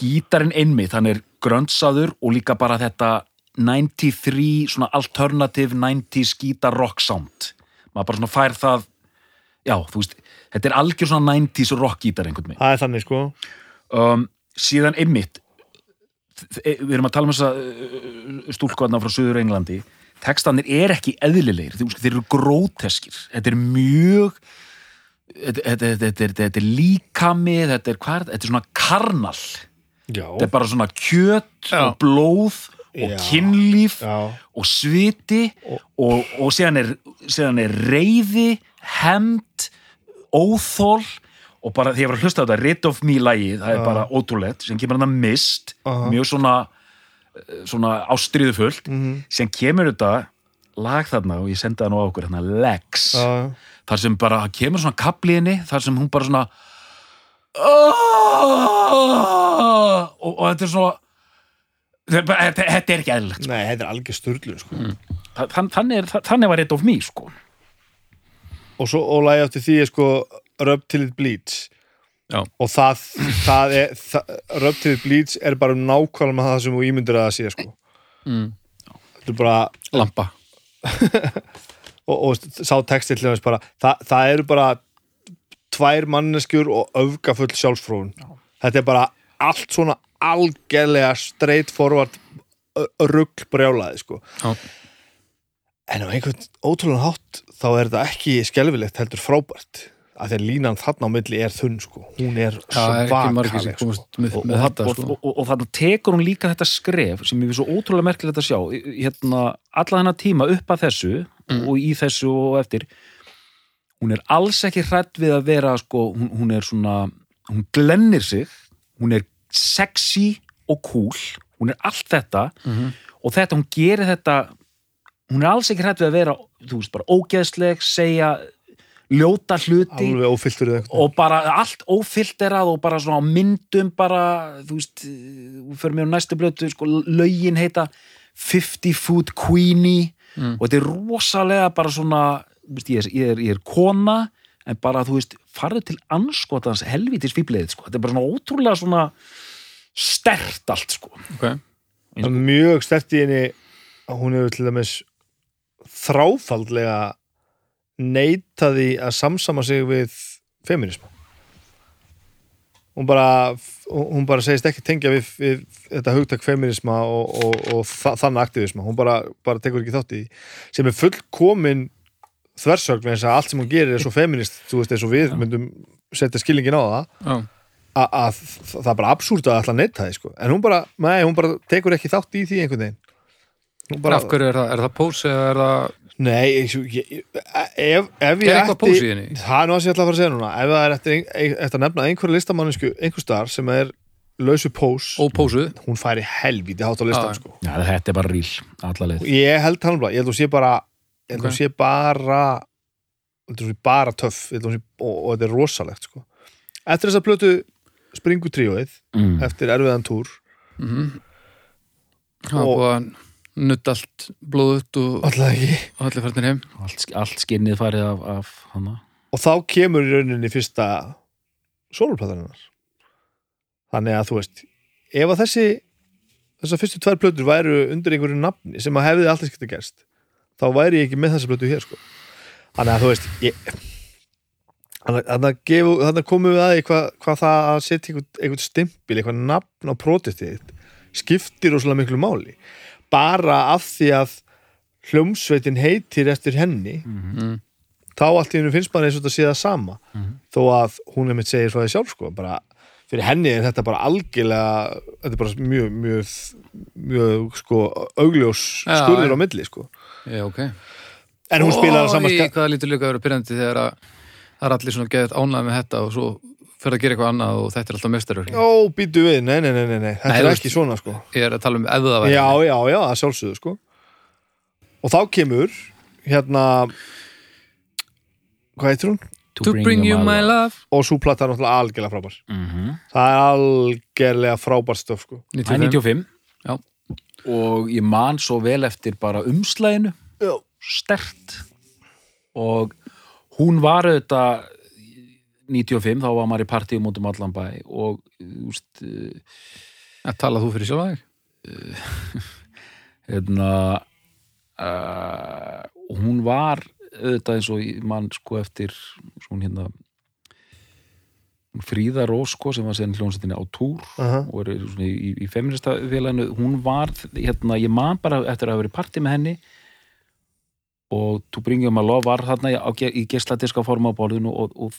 gítarinn einmitt, hann er gröntsaður og líka bara þetta 93, svona alternative 90s gítar rock sound. Maður bara svona fær það já, þú veist, þetta er algjör svona 90s rock gítar einhvern veginn. Það er þannig sko. Um, síðan einmitt þ- við erum að tala um þessa uh, stúlkvarna frá Suður Englandi. Textanir er ekki eðlilegir þeir, þeir eru gróteskir. Þetta er mjög þetta, þetta, þetta, þetta, er- líkami þetta er, hvað þetta? er svona karnal já, þetta er bara svona kjöt Já. og blóð og Já. kynlíf já, og sviti og, og síðan, er, síðan er reyði, hemd óþól og bara því ég var að hlusta á þetta Rid of Me lagi, það er Já. bara ótrúlegt sem kemur hann að mist Aha. mjög svona eh, svona ástriðufullt Mhm. sem kemur þetta lag þarna og ég sendi það nú á okkur hérna, Lex já, þar sem bara kemur svona kapli henni þar sem hún bara svona og, og þetta er svona þetta, þetta- þetta er ekki eðlilegt nei, þetta er algjör sturlu sko. Þann, þannig, er, þannig var Red of Me sko. og svo, og lagi eftir því sko Till It Bleeds Já. og það, það er það, Rub Till It Bleeds er bara nákvæmlega með það sem þú ímyndir að það sé sko mm. þetta er bara, Lampa og, og sá textil til bara, það, það eru bara tvær manneskjur og öfgafull sjálfsfróun þetta er bara allt svona algjörlega straight forward rugg brjálaði sko Já. en á einhvern ótrúlega hátt þá er þetta ekki skelfilegt heldur frábært að því að línan þarna á milli er þunn sko hún er svakaleg sko. með, og, með og, og, sko. og, þannig tekur hún líka þetta skref sem ég við svo ótrúlega merkilegt að sjá hérna, alla þennan tíma upp að þessu og í þessu og eftir hún er alls ekki hrætt við að vera sko, hún, hún er svona hún glennir sig, hún er sexy og cool hún er allt þetta Mhm. og þetta, hún gerir þetta hún er alls ekki hrætt við að vera þú veist, bara ógeðsleg, segja ljóta hluti og bara allt ófilterað og bara svona á myndum bara, þú veist við fyrir mér á næstu blötu, sko, lögin heita 50 Foot Queenie Mm. og þetta er rosalega bara svona, ég er, ég er, ég er kona en bara, þú veist, farðu til anskotans helvítis fýbleið, sko, þetta er bara svona ótrúlega svona stert allt, sko. Okay. það er mjög stert í henni að hún hefur til dæmis þráfaldlega neitaði að samsama sig við feminisma hún bara, hún bara segist ekki tengja við, við þetta hugtak feminisma og, og, og þa þann aktivisma. Hún bara, bara tekur ekki þátt í sem er fullkomin þversögn eins að allt sem hún gerir er svo feminist þú veist, eins og við myndum setja skilningin á það að, að það er bara absúrt að alltaf neitt það sko. en hún bara, nei, hún bara tekur ekki þátt í því einhvern veginn. Bara, af hverju er það, er það pós eða er það, nei, ég, ég, ef, ef ég er henni? það er nú að ég ætla að fara að segja núna. Ef það er eftir, eftir að nefna einhverja listamanninsku einhver starf sem er lausu pós hún færi helvíti hátt á listan sko. Já, þetta er bara ríl, alla leið. Ég held hann bara, ég held að sé bara ég held að Ok. hún sé bara að bara töff að og, og þetta er rosalegt sko. eftir þess að plötu springu tríóið mm. eftir erfiðan túr Mm Það Og- var búið að nutt allt blóðut og allir færnir heim allt, allt skinnið farið af, af hana og þá kemur í rauninni fyrsta sólplatarinnar þannig að þú veist ef að þessi þessar fyrstu tvær plötur væru undir einhverju nafni sem að hefði alltaf skipta gerst þá væri ég ekki með þessa plötu hér sko. þannig að þú veist ég, þannig að- að að komum við að hvað, hvað það að setja einhvern, einhvern stimpil, eitthvað nafn á prótistið þitt skiptir rosalega miklu máli bara af því að hljómsveitin heitir eftir henni mm. þá allt í hennu finnst maður eins og þetta sé það sama þó að hún er mitt segir frá því sjálf sko, bara, fyrir henni er þetta bara algjörlega, þetta er bara mjög mjög, mjög sko augljós skurður já. á milli sko Já, ok. En hún spilar að sama Í skap hvað lítur líka að vera byrjandi þegar að það er allir svona geðið ánægð með þetta og svo fyrir að gera eitthvað annað og þetta er alltaf mestarverk ó, býtu við, nei, nei, nei, nei, nei. þetta Nei, er ekki veist- svona sko. Ég er að tala um ef það væri já, já, já, það sjálfsögðu sko. Og þá kemur hérna hvað heitir hún? To bring you my love. Og svo plata er náttúrulega algjörlega frábær. Mm -hmm. það er algjörlega frábær stöf sko. Það er 95 Já. Og ég man svo vel eftir bara umslæginu stert. Og hún var auðvitað 95, þá var maður í partíum út um allan bæ og þú veist, eh, Að tala þú fyrir sjálfa þig? Hérna uh, hún var auðvitað eins og ég man sko eftir svona hérna Fríða Rós sko sem var síðan hljónsettinni á túr aha, og er svona í, í feminista félaginu, hún var hérna, ég man bara eftir að hafa verið í partí með henni og þú bringum að lof var þarna ge- í geisladiska forma á borðinu og, og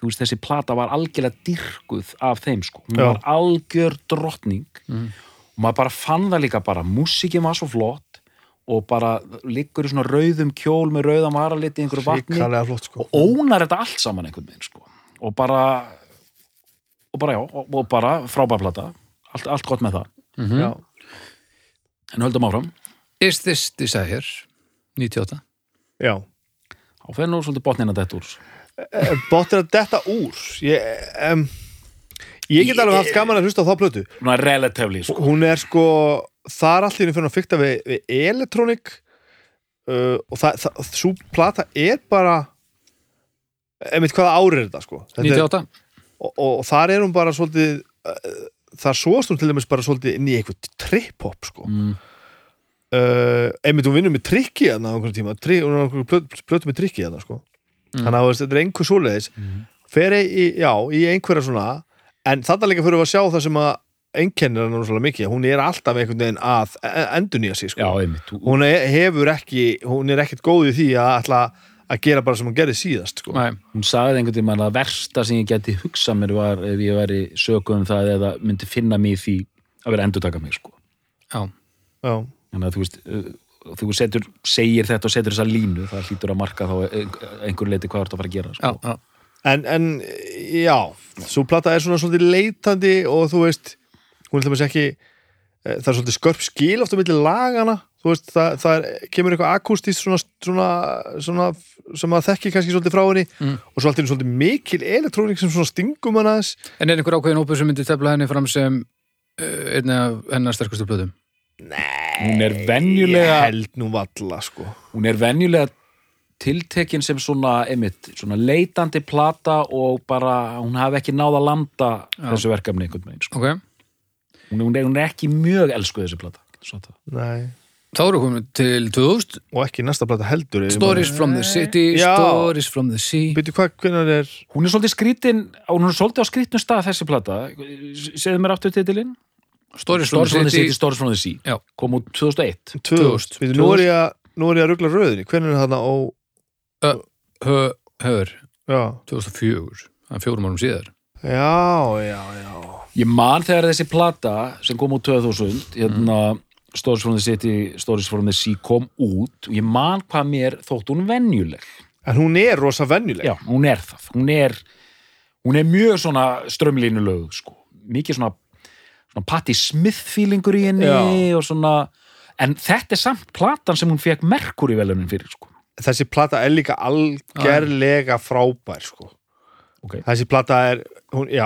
þú veist þessi plata var algjörlega dyrkuð af þeim sko, hún Já. var algjör drottning Mm. og maður bara fann það líka bara, músikin var svo flott og bara liggur í svona rauðum kjól með rauðan varaliti í einhverju vatni flott sko og ónar þetta allt saman einhvern veginn sko. Og bara og bara já, og, og bara frábærplata allt, allt gott með það, mm já, en höldum áfram. Is this desire? 98 já. Fer nú svolítið botnina þetta úr. Bóttir að detta úr. Ég, um, ég get alveg haft gaman að hlusta á þá plötu. Svona relatively sko. hún er sko það er allir fyrir að fykta við, við elektronik uh, og það, það, svo plata er bara einmitt hvaða ári er þetta sko? Þetta er, 98 og, og, og þar er hún bara svolítið uh, þar svoast hún til dæmis bara svolítið inn í eitthvað trip-hop sko. Mm, uh, einmitt hún vinnur með trikki þarna á einhverjum tíma, tri, hún er plötu, plötu með trikki þarna sko. Mm. þannig að þetta er einhver svoleiðis. Mm. fer í, já, í einhverja svona en þarna líka fyrir að sjá það sem að einkennir hann svolítið mikið, hún er alltaf einhvern veginn að endur nýja sig já, sko. einmitt. Þú- hún er, hefur ekki hún er ekkert góð í því að ætla að gera bara sem hún gerði síðast sko. Nei, hún sagði einhvern veginn að það versta sem ég geti hugsað mér var ef ég væri sögum um það eða myndi finna mig í því að vera endurtaka mig sko. já, já, þannig að þú veist uh, þú setur, segir þetta og setur þessa línu það hlýtur að marka þá ein- einhver leiti hvað þú ert að fara að gera já, sko. já. en, en já, svo plata er svona svolítið leitandi og þú veist hún er þess ekki eh, það er svolítið skörp skil ofta milli lagana þú veist, það, það er, kemur eitthvað akústist svona, svona, svona sem að þekki kannski svolítið frá henni Mm. og svo alltaf svolítið mikil elektrónik sem svona stingum hann aðeins En er einhver ákveðin hópur sem myndi tefla henni fram sem uh, einni af hennar sterkustu blöðum? hún er venjulega ég held nú valla sko hún er venjulega tiltekin sem svona, einmitt, svona leitandi plata og bara hún hafi ekki náð að landa Já. þessu verkefni einhvern veginn sko. Ok, hún, hún, er, hún er ekki mjög elskuð þessi plata svo það. Nei. þá eru komin til 2000 og ekki næsta plata heldur Stories from the City, Já. Stories from the Sea Byrju hvað, hvernig er Hún er svolítið skrítin, hún er svolítið á skrítnum stað þessi plata. Segðu mér aftur titilinn? Stories from Stories from the the City, City Stories from the Sea. Já. Kom út 2001. 2000? Byrju, nú er ég að nú er ég að ruggla röðinni, hvernig er þarna ó Hö, Hör, já, 2004 það er fjórum árum síðar já, já, já Ég man þegar þessi plata sem kom út 2000, hérna Stories from the City, Stories from the Sea kom út og ég man hvað mér þótt hún venjuleg. en hún er rosa venjuleg Já, hún er það. Hún er, hún er mjög svona strömlínulög, sko. Mikið svona, svona Patti Smith feelingur í henni Já. og svona, en þetta er samt platan sem hún fekk Merkur í velunin fyrir, sko. þessi plata er líka algerlega frábær sko. Ok. þessi plata er hún, já,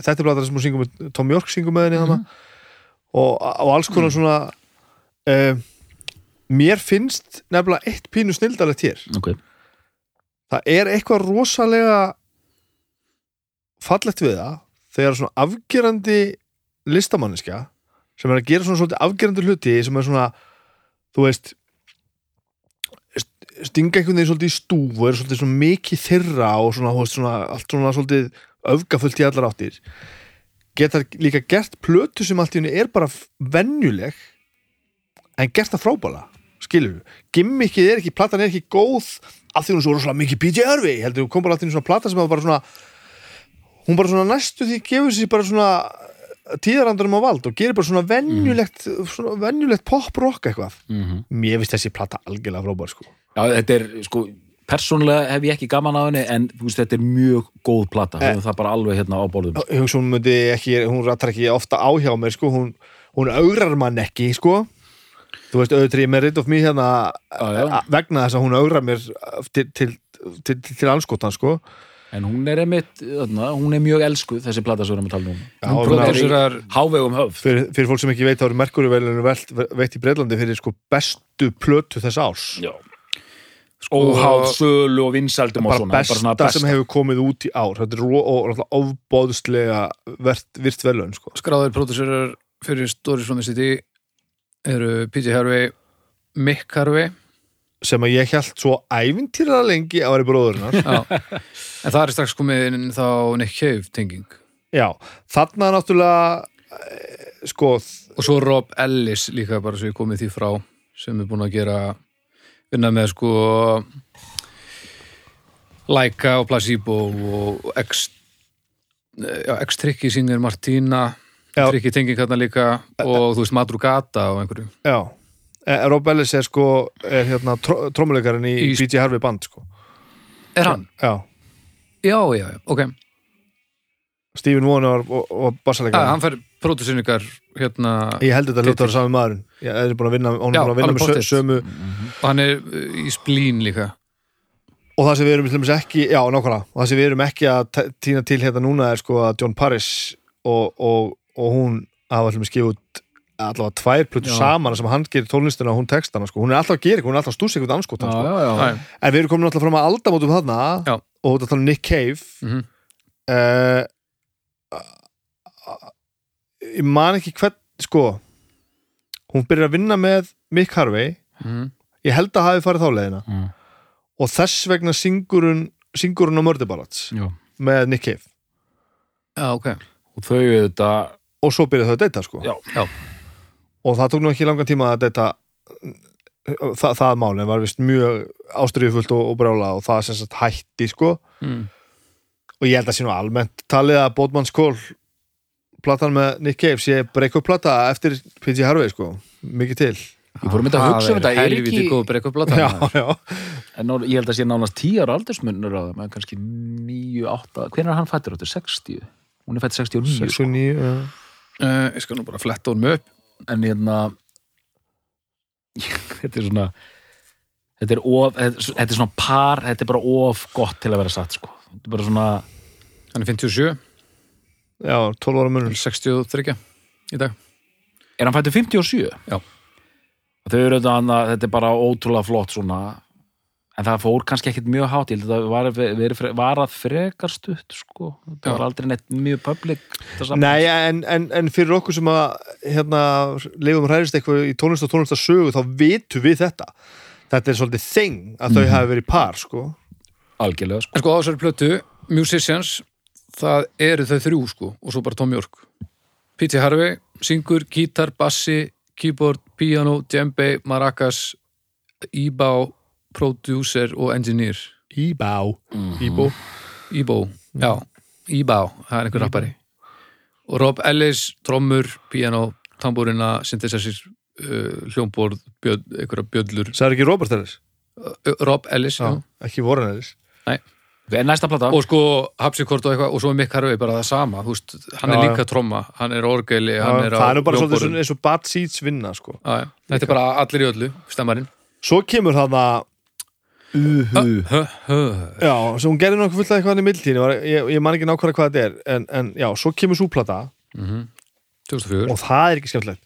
þetta er plata sem hún syngur með Tom York syngur með henni mm og, og alls konar svona uh, mér finnst nefnilega eitt pínu snildalegt hér Ok. það er eitthvað rosalega fallegt við það þegar svona afgerandi listamanniska sem er að gera svona svolítið afgerandi hluti sem er svona þú veist st- stinga einhvern veginn svolítið í stúf og er svolítið svona mikið þeirra og svona, þú veist, svona allt svona svolítið öfgafullt í allar áttir. Geta líka gert plötu sem allt í henni er bara venjuleg en gert það frábæla skilur við, gimmickið er ekki platan er ekki góð af því hún er svo rosalega mikið BJ Harvey heldur, hún kom bara allt í einu svona plata sem var bara svona hún bara svona næstu því gefur sér bara svona tíðarandurum á vald og gerir bara svona venjulegt svona venjulegt pop-rock eitthvað. Mm mér finnst þessi plata algjörlega frábær sko Já, þetta er, sko, persónulega hef ég ekki gaman af henni, en veist, þetta er mjög góð plata, höfum það bara alveg hérna á hugsa hún myndi ekki, hún rattar ekki ofta á hjá mér sko, hún, hún augrar mann ekki sko þú veist, auðvitað ég með Rid of Me hérna Já, já. a- vegna þess að hún augrar mér til, til, til, til, til anskotan sko En hún er einmitt, þarna, hún er mjög elskuð, þessi plata sem við erum að tala um. Já, hún Pródúserar- hávegum höfð. fyrir, fyrir fólk sem ekki veit þá eru Merkurivelinu veitt í Breitlandi fyrir sko bestu plötu þess árs Já. Óháð sölu og vinsaldum og bara svona. besta, svona sem hefur komið út í ár þetta er náttúrulega ofbóðslega virt, velun sko. skráður pródúserar fyrir Stories from the City eru PJ Harvey Mick Harvey sem að ég held svo ævintýrlega lengi að vera bróðurinnar Já. en það er strax komið inn þá Nick Cave tenging já, þarna náttúrulega eh, sko, og svo Rob Ellis líka bara svo ég komið því frá sem er búin að gera vinna með sko Laika og Placebo og X já, X-Tricky Singer Martina Já. Tricky tenging hérna líka og þú veist Madrugata og einhverju já Eh, Rob Ellis er sko er hérna tr trómuleikarinn í, Í- PJ Harvey band sko. Er hann? já, Já, já, já, ok Stephen Warner og, og ja, bassalegarinn Hann fær pródúsinningar hérna ég held þetta vera sami maðurinn ég er búin að vinna, Já, er búin að vinna með sö, pottþétt. sömu og hann er uh, í splín líka og það sem við erum til dæmis ekki, já nákvæmlega og það sem við erum ekki að t- tína til hérna núna er sko að John Paris og, og, og hún hafa skifið út allavega tvær plötu saman sem hann gerir tónlistina og hún textana sko. hún er alltaf að gera, hún er alltaf að stúsa eitthvað anskotan sko. já, já. Æ, en við erum komin alltaf fram að aldamótum þarna Já. og þetta tala um Nick Cave mhm. uh, ég man ekki hvern sko hún byrjar að vinna með Mick Harvey Mhm. ég held að hafi farið þá leiðina Mm. og þess vegna syngur hún á Mördebalats já. með Nick Cave Já, ok Og þau auðvitað, og svo byrjaði þau að deyta sko Já. Já. og það tók nú ekki langan tíma að deyta það, það málið var vist mjög ástriðufullt og, og brjála og það sem sagt hætti sko mm. og ég held að sé nú almennt talið að Bótmanns Kól platan með Nick Cave sé break-up plata eftir PG Harvey sko mikið til ég fór að mynda að hugsa um þetta, er helviti ekki, góð já. en nú- ég held að sé nánast tíjar aldursmunur á það, með kannski 9, 8, hvernig er hann fættur áttur? 60? Hún er fætt 69, 6 og 9 já. uh, Ég skal nú bara fletta hún upp en hérna þetta er svona þetta er, of, þetta er- þetta er svona par þetta er bara of gott til að vera satt sko. þetta er bara svona Hann er 57, já, 12 ára munur 63 í dag er hann fættur 57? Já. þau eru þetta, þetta er bara ótrúlega flott svona en það fór kannski ekkit mjög hátt ég held að það var, var að frekar stutt sko, það var aldrei neitt mjög public. Nei, en, en, en fyrir okkur sem að hérna, leifum hræðist eitthvað í tónlist og tónlist að sögu þá vitum við þetta þetta er svolítið þing að þau Mhm. hafi verið par sko. algjörlega sko. En sko á þessari plötu, Musicians það eru þau þrjú sko og svo bara Tom York. P.T. Harvey, syngur, gítar, bassi keyboard, piano, djembe maracas, íbá producer og engineer. Íbá. Mhm. Íbó. Íbó, já, Íbá það er einhver rappari. Og Rob Ellis, trommur, piano tambúrina, synthesizer uh, hljómborð, bjöð, einhverja bjöllur. Sæður ekki Robert Ellis? uh, Rob Ellis, já, Ekki Warren Ellis. En næsta plata og sko hapsikort og eitthvað og svo er Mick Harvey bara það sama þú veist, hann er Já, líka tromma, hann er orgeli hann er á Það er nú bara svolítið hljómborðum. svona eins og Bad Seeds vinna sko. Já, já. þetta er bara allir í öllu, stemmarinn Svo kemur það að Uhu. Já, svo hún gerði nokkuð fullt af eitthvað í mildtíðin ég, ég man ekki nákvæmlega hvað þetta er en, en já, svo kemur súplata 2004 og það er ekki skemmtilegt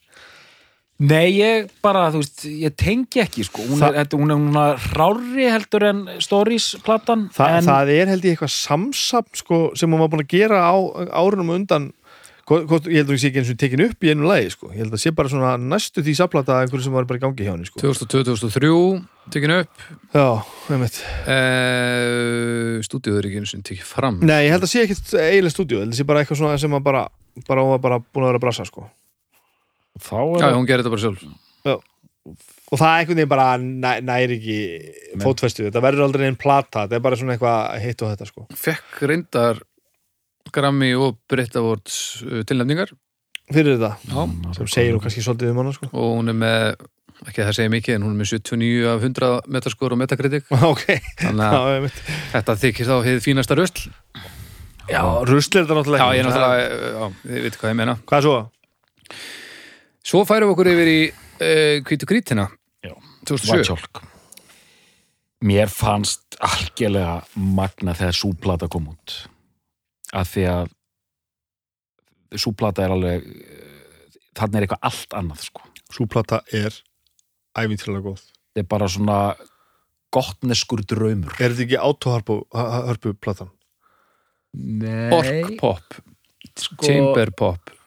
Nei, ég bara, þú veist, ég tengi ekki sko, hún er, þetta- hún er núna rári heldur en Stories platan Þa, en, Það er held ég eitthvað samsapn sko, sem hún var búin að gera á árunum undan hvort, ég held að ég sé ekki eins og tekin upp í einu lagi sko. ég held að sé bara svona næstu því saplata einhverju sem var bara í gangi hjá henni sko. 2002-2003 tekinu upp Já, einmitt uh, stúdíuður ekki eins og tekið fram Nei, ég held að sé ekkit eiginlega stúdíu, ég held að sé bara eitthvað svona sem að bara, bara hún var bara búin að vera að brasa sko. Þá já, hún gerir þetta bara sjálf. Og það er einhvern veginn bara næ, næri ekki fótfestu, þetta verður aldrei einn plata. Þetta er bara svona eitthvað hitt og þetta sko. fekk reyndar Grammy og Brit Awards uh, tilnefningar. Fyrir þetta, já. sem segir nú kannski svolítið um hana sko. og hún er með ekki að það segja mikið en hún er með 79 af 100 metaskor og metakritik. Ok, þannig já, að þetta þykir þá hefði fínasta rösl Já, rusl er þetta náttúrulega já, ég er náttúrulega, já, þið veit hvað ég meina. Hvað er svo? Svo færum við okkur yfir í uh, Hvítu grítina Já. 2007 Whitehawk Mér fannst algjörlega magna þegar súplata kom út. Að því að súplata er alveg þannig er eitthvað allt annað sko. Súplata er ævintýrlega góð. Þetta er bara svona gottneskur draumur. Er þetta ekki autohörpu platan? Nei. Ork pop, sko, chamber pop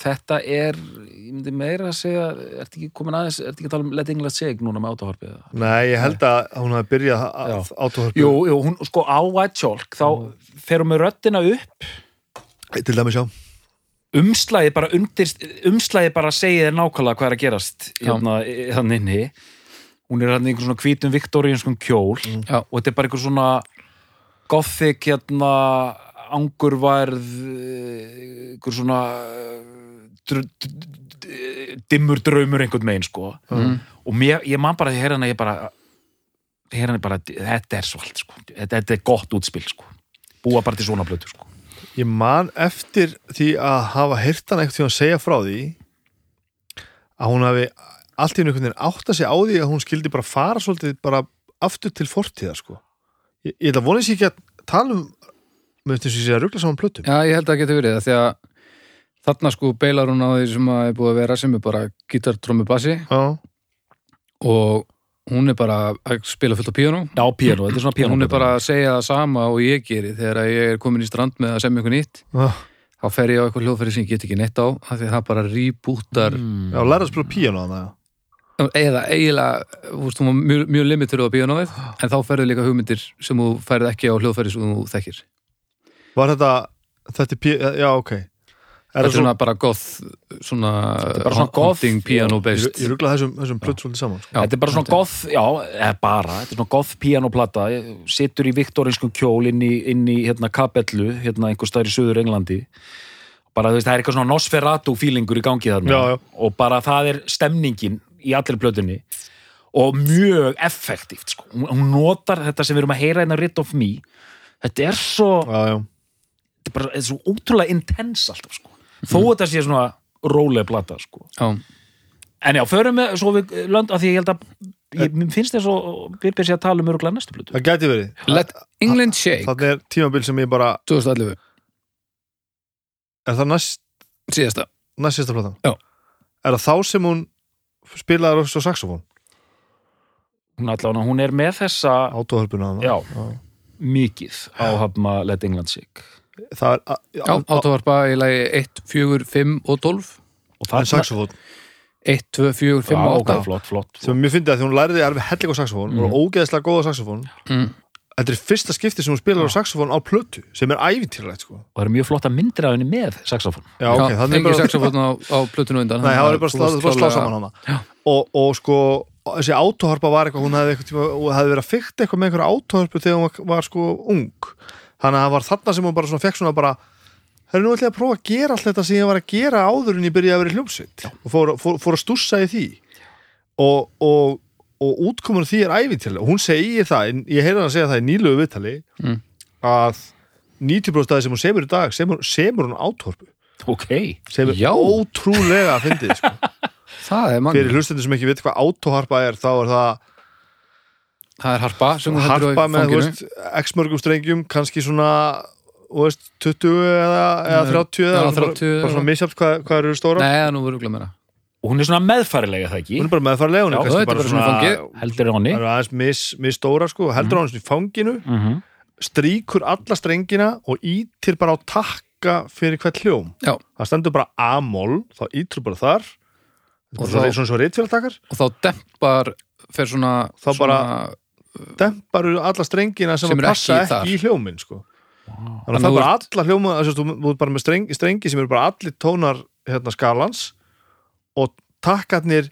þetta er ég myndi meira að segja ertu ekki komin aðeins, ertu ekki að tala um Let England Seg núna með eða? Nei, ég held að hún hafi byrjað autohörpu Jú, jú, hún sko á Whitehawk þá fer hún með röddina upp. Til dæmis já. Umslæði bara undir umslæði bara segið þér nákvæmlega hvað er að gerast hérna, þannig inni. Hún er hann einhver svona hvítum viktoríunskum kjól Já. og þetta er bara einhver svona gothic hérna angurværð einhver svona dimmur draumur einhvern megin sko mm. og mér, ég man bara því hérna ég bara hérna bara, þetta er svo allt sko þetta, þetta er gott útspil sko búa bara til svona blötu sko Ég man eftir því að hafa heyrt hann eitthvað því að segja frá því að hún hafi allt í einhvern veginn átt að segja á því að hún skildi bara fara svolítið bara aftur til fortíða sko. Ég, ég ætla að vona þessi ekki að tala um með þess að ég sé að ruggla saman plötum. Já, ég held að það geti verið það því að þarna sko beilar hún á því sem að er búið að vera sem er bara gítar, trommu, bassi. Já, og hún er bara að spila fullt á píanó. Já, piano, þetta er svona piano hún er bara að segja það sama og ég geri. Þegar ég er komin í strand með að semja eitthvað nýtt já, þá fer ég á eitthvað hljóðferði sem ég get ekki neitt á af því að það bara rýbútar mm. já læra að spila píano þannig að eða eiginlega, þú veist, hún var mjög, mjög limitur á píanóið, en þá ferðu líka hugmyndir sem þú færið ekki á hljóðferði sem þú þekkir Var þetta, þetta er pí... Já, ok Er þetta er svona bara goth svona, er bara svona goth, haunting piano based ég ruggla þessum, þessum plöt svolítið saman sko. Já, Þetta er bara svona goth, já, eða bara, þetta er svona goth pianoplata, situr í viktorinskum kjól inn í, inn í hérna kapellu, hérna einhver staðar í söður Englandi. Bara þú veist, það er eitthvað svona Nosferatu feelingur í gangi þarna. Já, já. Og bara það er stemningin í allir plötunni og mjög effektíft, sko. Hún, hún notar þetta sem við erum að heyra hérna Rit of Me. Þetta er svo, Já, já þetta er bara, þetta er svo ótrúlega intens alltaf, sko. Þó þetta sé svona rólega plata, sko. Já, En já, förum við svo við lönd að því ég held að ég, finnst þess að Byrbi sé að tala um öruglega næstu plötu. Það gæti verið Let England Shake Það er tímabil sem ég bara 2011, Er það næst, síðasta næst sérsta platan? Já. Er það þá sem hún spilaði á saxofón? hún, allan, hún er með þessa átóhörpuna hana. Já. mikið á hafma Let England Sick það er Já, á- á- átóvarpa í lagi 1, 4, 5 og 12 og það saxofón. 1, 2, 4, 5 og 8 flott, flott sem mér fyndi að því hún læriði alveg helling á saxofón og ógeðslega góða saxofón. Mm. þetta er fyrsta skipti sem hún spilar á saxofón á plötu sem er ævintýralegt sko. og það eru mjög flotta myndir af henni með saxofón. Já, ok, Já, þannig engin bara saxofón á, á plötunu undan. Nei, það var bara þú slá, varst bara slá klárlega- saman hana. Og, og sko, þessi átóharpa var eitthvað, hún hefði, eitthvað hefði verið að fykta eitthvað með einhverja átóharpu þegar hún var, var sko ung þannig að það var þarna sem hún bara fekk svona bara það er nú ætla að prófa að gera allt þetta sem ég var að gera áður en ég byrjaði að vera í hljómsveit. Og fór, fór, fór að stussa í því. Og, og, og útkomun af því er æfintilega og hún segir það, ég heyrði hann að segja það í nýlugu viðtali Mm. að 90% af það sem hún semur í dag semur, semur hún átóharpu ok, semur Já. ótrúlega að fyndið sko. Það er mann, fyrir hlustendur sem ekki veit hvað átóharpa er þá er það það er harpa harpa með veist, x mörgum strengjum kannski svona þú veist, 20 eða, eða 30 eða Já, bara, 30 bara svona misjátt hvað, hvað eru stóra Nei, það er nú verður glæð meira. Og hún er svona meðfærilega það ekki? Hún er bara meðfarlega, hún Já, er kannski er bara bara svona svona heldur honni það aðeins mis, mis stóra sko, heldur mm. hann í fanginu mm -hmm. stríkur alla strengina og ítir bara á takka fyrir hvert hljóm. Já. það stendur bara A-mól þá ítir bara þar. Og og svona, þá- svona svo reytfélagtakar og þá dempar fer svona, Þá svona demparu alla strengina sem, Sem að passa ekki ekki, í hljómin sko. þannig Þannig að það er bara alla hljóma þú þú ert bara með streng, strengi sem eru bara allir tónar hérna, skalans og takkarnir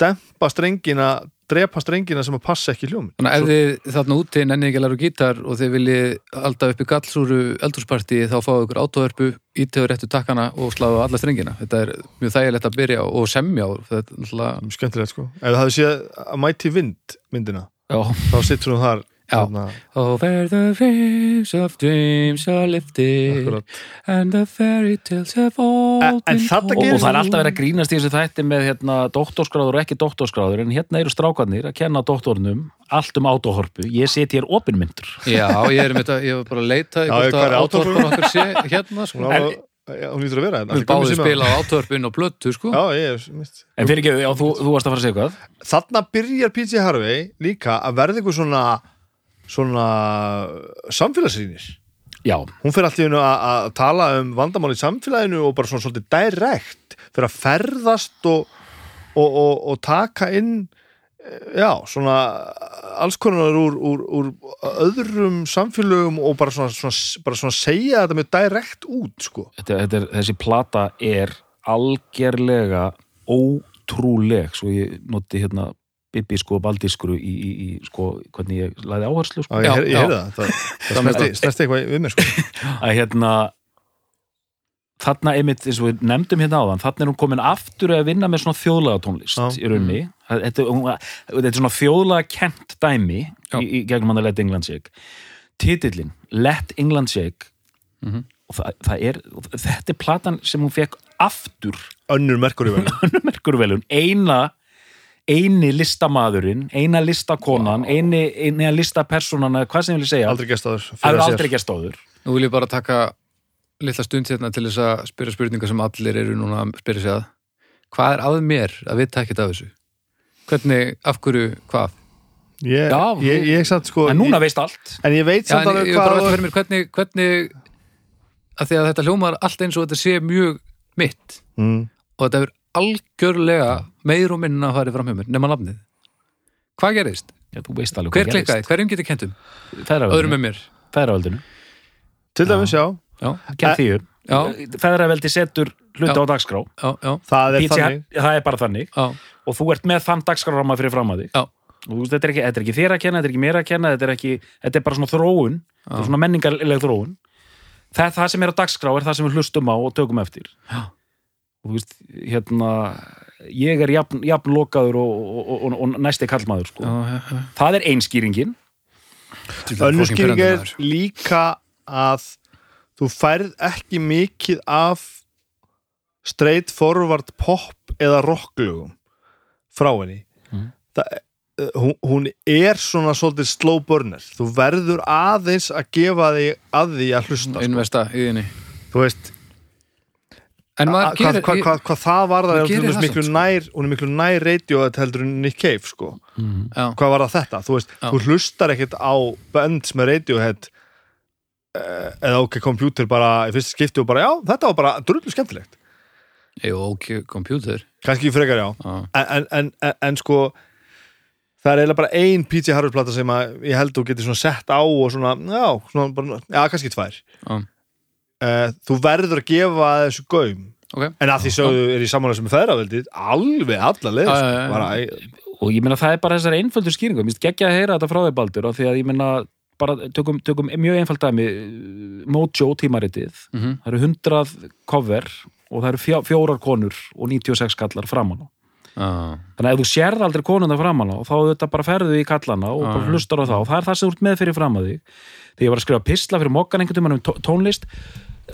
dempa strengina drepa strengina sem að passa ekki í hljómin Þannig að ef þið þarna úti nennið ekki að læra gítar og þið viljið halda upp í gallsúru eldúrsparti þá fáið ykkur átóverpu, ítöður réttu takkana og sláðu alla strengina. Þetta er mjög þægilegt að byrja og semja. Þetta er náttúrulega, skemmtilegt sko ef það hefði séð að Mighty Wind myndina. Þá sittur hún þar hérna, Over the waves of dreams are lifted akkurat. and the fairy tales have all En- en been þarna og, og það er alltaf verið að grínast í þessu þætti með hérna, doktorskráður og ekki doktorskráður en hérna eru strákarnir að kenna doktornum allt um átóhorpu, ég set hér opinmyndur Já, ég er ég var bara að leita í hvort er að átóverpun okkur sé hérna sko. á- já, hún lítur að vera hérna Við báðum spila á átóverpun og blöttu sko. já, ég, er- mitt. en fyrir ekki, já, þú, þú varst að fara að segja hvað þarna byrjar P.J. Harvey líka að verða einhver svona svona samfélagsrýnir já, hún fyrir allt í hennu að tala um vandamál í samfélaginu og bara svona svolítið direkt fyrir að ferðast og, og, og, og taka inn já, svona alls konar úr, úr, úr öðrum samfélögum og bara svona, svona, bara svona segja þetta með direkt út sko. þetta, þetta er, þessi plata er algerlega ótrúleg svo ég noti hérna Bibi sko baldískru í, í, í sko, hvernig ég læði áherslu sko. Já, ég, heyrði það, það, það snerti eitthvað við mér sko. að hérna þarna einmitt, eins og við nefndum hérna áðan þarna er hún komin aftur að vinna með svona þjóðlega tónlist Já. í raunni þetta, hún, þetta er svona þjóðlega kent dæmi Já. í, í gegnum hann að Let England Shake. Titillin, Let England Shake Mhm. og það, það er þetta er platan sem hún fekk aftur. Önnur merkur í verðin merkurvelun, eina eini listamaðurinn, eina listakonan eini, eina listapersonan hvað sem ég vil segja, aldrei er aldrei gerst áður Nú vil ég bara taka litla stund hérna til þess að spyrja spurningar sem allir eru núna að spyrja sig að Hvað er að mér að vita ekkert af þessu? Hvernig, af hverju, hvað? ég, Já, ég, ég samt sko en núna veist allt en ég veit samt alveg ég er bara að hvað fyrir mér hvernig, hvernig að því að þetta hljómar allt eins og þetta sé mjög mitt mm. og þetta er algjörlega meir og minna að fara fram hjá mér nema nafnið. Hvað gerist? Já, þú veist alveg Hver klikkaði? Hverjum getur kentum? Öðrum með mér? Feðraveldinu. til dæmis já, Því já, Feðraveldi setur hluti Já. á dagskrá. já, já, það er Pizza, þannig það er bara þannig. já, Og þú ert með þann dagskráramma fyrir fram að þú veist, þetta er, ekki, þetta er ekki þér að kenna, þetta er ekki mér að kenna, þetta er, ekki, þetta er bara svona þróun, þetta er svona menningarleg þróun. Það, það sem er á dagskrá er það sem við hlustum á og tökum eftir. Og þú veist, hérna, ég er jafn, jafn lokaður og, og, og, og, næsti kallmaður, sko. já, já. Það er einskýringin. önnur skýring er líka að þú færð ekki mikið af straight forward pop eða rocklugum frá henni Mhm. það, eh, hún, hún er svona svolítið slow burner þú verður aðeins að gefa þig að því að hlusta sko. Investa í þinni. þú veist hvað, hvað, hvað, hvað það var það það miklu samt, sko. nær, hún er miklu nær radio heldur en Nick Cave sko. Já, hvað var það þetta, þú veist, Já. þú hlustar ekkert á bands með Radiohead eða ok, computer bara í fyrsta skipti og bara, já, þetta var bara drullu skemmtilegt, jú, ok, kompjútur kannski frekar já. Já, en, en, en, en, sko það er eiginlega bara ein PJ Harvey plata sem að ég held þú getur svona sett á og svona, já, svona bara, já, kannski tvær. Já, uh, þú verður að gefa þessu gaum. Ok. En að því sögðu er í samanlega sem feðraveldið alveg alla leið Já, sko. og ég meina það er bara þessar einföldu skýringu. Mér finnst geggja að heyra þetta frá þér Baldur af því að ég meina bara tökum, tökum mjög einfald dæmi Mojo tímaritið. Mhm. það eru 100 cover og það eru fjó, fjórar konur og 96 kallar framan á Já, þannig að ef þú sérð aldrei konuna framan á þá þetta bara ferðu í kallana og Já. hlustar á þá. Og það er það sem þú ert með fyrir fram að þig. Þegar ég var að skrifa pistla fyrir mokkan einhvern tímann um tó- tónlist.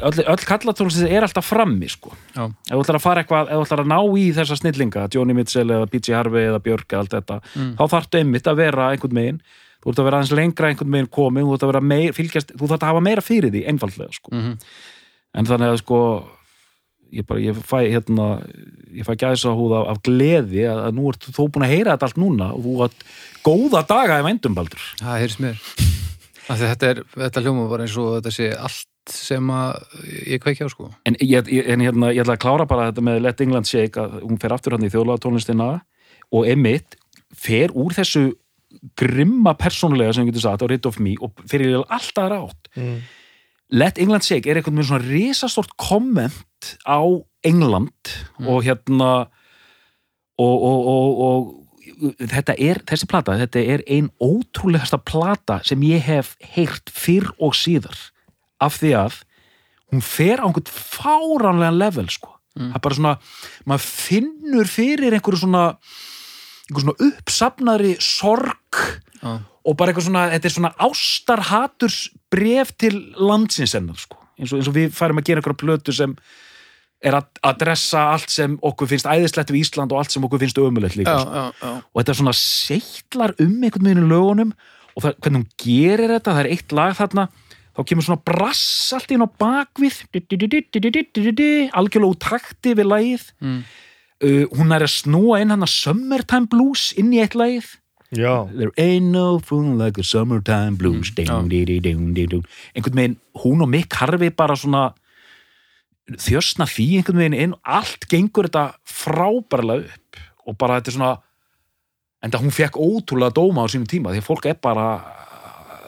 Öll, öll kallatónlist er alltaf frammi sko. Já, ef þú ætlar að fara eitthvað, ef þú ætlar að ná í þessa snillinga, Johnny Mitchell eða PJ Harvey eða Björk eða allt þetta, Mm. þá þarftu einmitt að vera einhvern megin, þú ert að vera aðeins lengra einhvern megin komin, þú ert að vera meir, fylgjast þú þarft að hafa meira fyrir því, einfaldlega sko. mhm, en þannig að sko ég bara, ég fæ hérna ég fæ gæsa húð af, af gleði að, að nú ert þú búin að heyra þetta allt núna og þú átt góða daga í vændum Baldur. Það heyrst mér. Þetta er, þetta hljóma bara eins og þetta sé allt sem að ég kveikja á sko. En, ég, ég- en hérna, ég ætla að klára bara þetta með Let England Shake, að hún fer aftur hann í þjóðlega tónlistina og Emmitt fer úr þessu grimma persónulega sem við getum sagt á Rid of Me og fyrir alltaf rátt mm, Let England Shake er einhvern veginn svona risastort komment á England og hérna og, og, og, og þetta er, þessi plata, þetta er ein ótrúlegasta plata sem ég hef heyrt fyrr og síðar af því að hún fer á einhvern fáránlegan level sko, það er bara svona maður finnur fyrir einhverju svona einhverju svona uppsafnari sorg Já, og bara eitthvað svona, þetta er svona ástarhaturs bref til landsins hennar sko. eins, eins og við færum að gera einhverja plötu sem er að adressa allt sem okkur finnst æðislegt við Ísland og allt sem okkur finnst ömulegt líka já, sko. já, já. og þetta er svona seitlar um einhvern veginn í lögunum og það, hvernig hún gerir þetta, það er eitt lag þarna þá kemur svona brass allt inn á bakvið algjörlega úr takti við lagið Mm. Uh, hún er að snúa inn hann að Summertime Blues inn í eitt lagið. Já, There ain't no fool like a summertime blues. Mm, einhvern veginn, hún og Mick Harvey bara svona þjösna því einhvern veginn inn. Allt gengur þetta frábærlega upp og bara þetta er svona en það hún fekk ótrúlega dóma á sínum tíma því að fólk er bara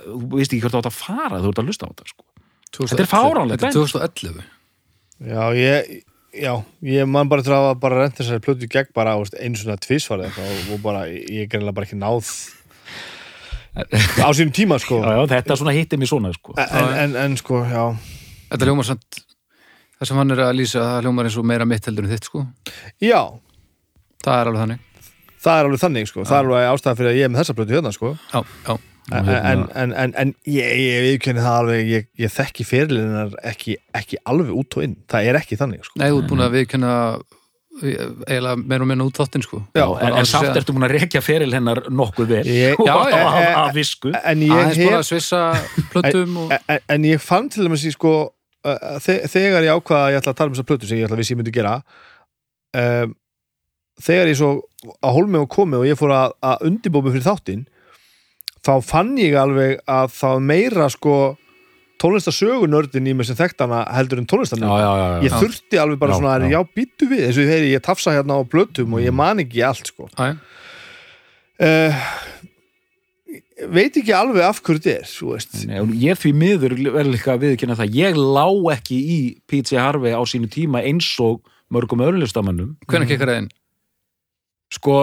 þú veist ekki hvert átt að fara þú ert að lusta á þetta sko. Þetta er 2011. fáránlegt Þetta er 2011 já, ég já, ég man bara til að bara rent þessari plötu í gegn bara veist, einu svona tvísvarð eitthvað og, og bara, ég er greinlega bara ekki náð á sínum tíma sko. Já, já, þetta svona hittir mér svona sko. en, en, en sko, já. Þetta hljómar samt það sem hann er að lýsa, það hljómar eins og meira mitt heldur en þitt sko. Já, Það er alveg þannig. Það er alveg þannig sko. Það er alveg ástæða fyrir að ég er með þessa plötu hérna sko. Já, já, en, en, en, en, en ég, ég viðkynni það alveg ég, ég þekki fyrirlinar ekki, ekki alveg út og inn, það er ekki þannig sko. nei, þú ert búin að viðkynna eiginlega meira og minna út þáttinn sko. En, samt ertu múin að rekja feril hennar nokkuð vel. Ég- Já, af, eh, af visku. en ég Aðeins bara að hef svissa plötum og en, en ég fann til dæmis sko uh, þe- þegar ég ákvaða að ég ætla að tala um þessa plötu sem ég ætla að vissi ég myndi gera um, þegar ég svo að hólmi og komi og ég fór að, að undibómi fyrir þáttinn þá fann ég alveg að það meira sko tónlistasögunördin í mig sem þekkt hana heldur en já. ég þurfti alveg bara Já, svona já, já. já býttu við, eins og ég heyri, ég tafsa hérna á blötum og ég man ekki allt sko uh, veit ekki alveg af hverju þetta er þú veist Nei, og ég því miður verður líka að viðkynna það ég lá ekki í P.T. Harvey á sínu tíma eins og mörgum öðrulistamannum hvernig kekkar það inn? sko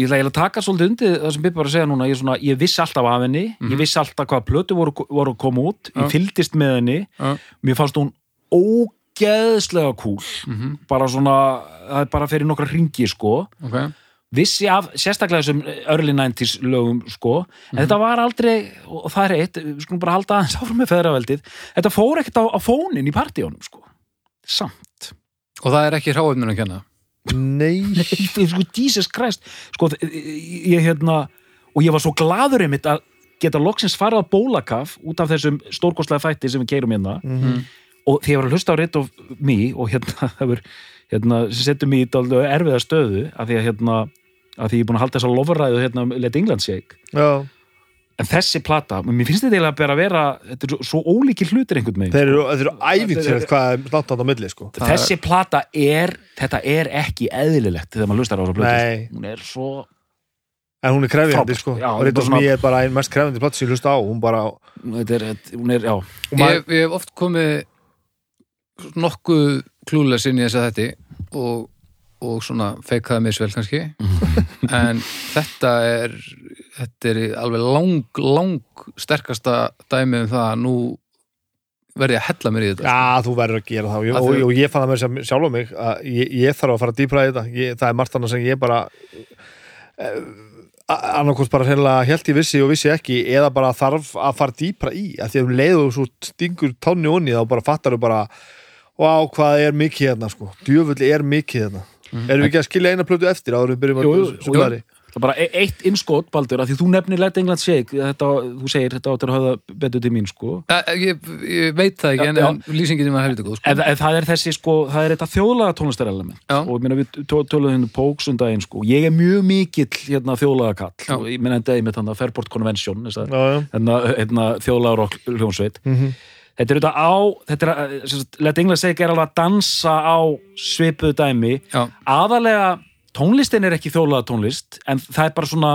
ég ætla að taka svolítið undir það sem Bippi var að segja núna. Ég, svona, ég vissi alltaf af henni, ég vissi alltaf hvað plötu voru, voru að koma út, Mhm. Já. ég fylgdist með henni. Já. mér fannst hún ógeðslega kúl Mhm, bara svona, það er bara fyrir nokkra ringi sko, Ok, vissi af sérstaklega þessum early 90s lögum sko, en þetta var aldrei og það er eitt, við skulum bara halda aðeins áfram með feðraveldið, þetta fór ekkert á, á fónin í partíunum sko, samt. Og það er ekki hráöfnun að kenna nei, sko, Jesus Christ. Sko, ég hérna og ég var svo gladur einmitt að geta loksins farið á bólakaf út af þessum stórkostlega þætti sem við keirum hérna. Mhm. og því ég var að hlusta á Rit of Me og hérna, hefur, hérna setur mig í dálítið erfiða stöðu af því að hérna, að því ég er búin að halda þess að lofræðu hérna um Let England Shake. Já, en þessi plata, mér finnst þetta eiginlega bara að vera þetta er svo, svo ólíkir hlutir einhvern veginn þeir eru, þeir eru ævintýrið hvað er langt átt á milli sko. þessi plata er þetta er ekki eðlilegt þegar maður hlustar á þessa plötu hún er svo en hún er krefjandi sko. Já, og of svona- Me er bara einn mest krefjandi plats sem ég hlusta á hún bara, þetta er, þetta- hún er, já, maður, Ég, ég hef oft komið nokkuð klúles inn í þess að þetta og, og svona feikaði mér svel kannski. En þetta er þetta er alveg lang, lang sterkasta dæmi um það að nú verði ég að hella mér í þetta já þú verður að gera það og, og, og ég fann það með sem sjálf á mig að ég, ég þarf að fara dýpra í þetta ég, það er margt annað sem ég bara annarkvæmst bara hreinlega held ég vissi og vissi ekki eða bara þarf að fara dýpra í að því að um leiðu svo stingur tánni onni þá bara fattar þú bara Vá, hvað er mikið hérna, sko. Djöfulli er mikið hérna. Erum við ekki að skilja eina plötu eftir áður en við byrjum Jú, jú, að spila því? Það er bara e- eitt innskot, Baldur, að því þú nefnir Let England Shake, þetta, þú segir þetta áttur að hafa betur til mín, sko. Eh, Ég, ég veit það ekki, en, en lýsingin var helviti góð, sko. en, en það er þessi, sko, það er þetta þjóðlaga tónlistarelement og ég meina við tó- töluðum hérna Póks um daginn, sko, ég er mjög mikill hérna þjóðlaga kall, og ég meina þetta einmitt hann að Fairport Convention, hérna, hérna þjóðlaga rock hljónsveit Mhm. þetta er auðvitað á þetta er, að- sem sagt, Let England Shake er alveg að dansa á svipuðu dæmi. Já, aðalega tónlistin er ekki þjóðlaga tónlist en það er bara svona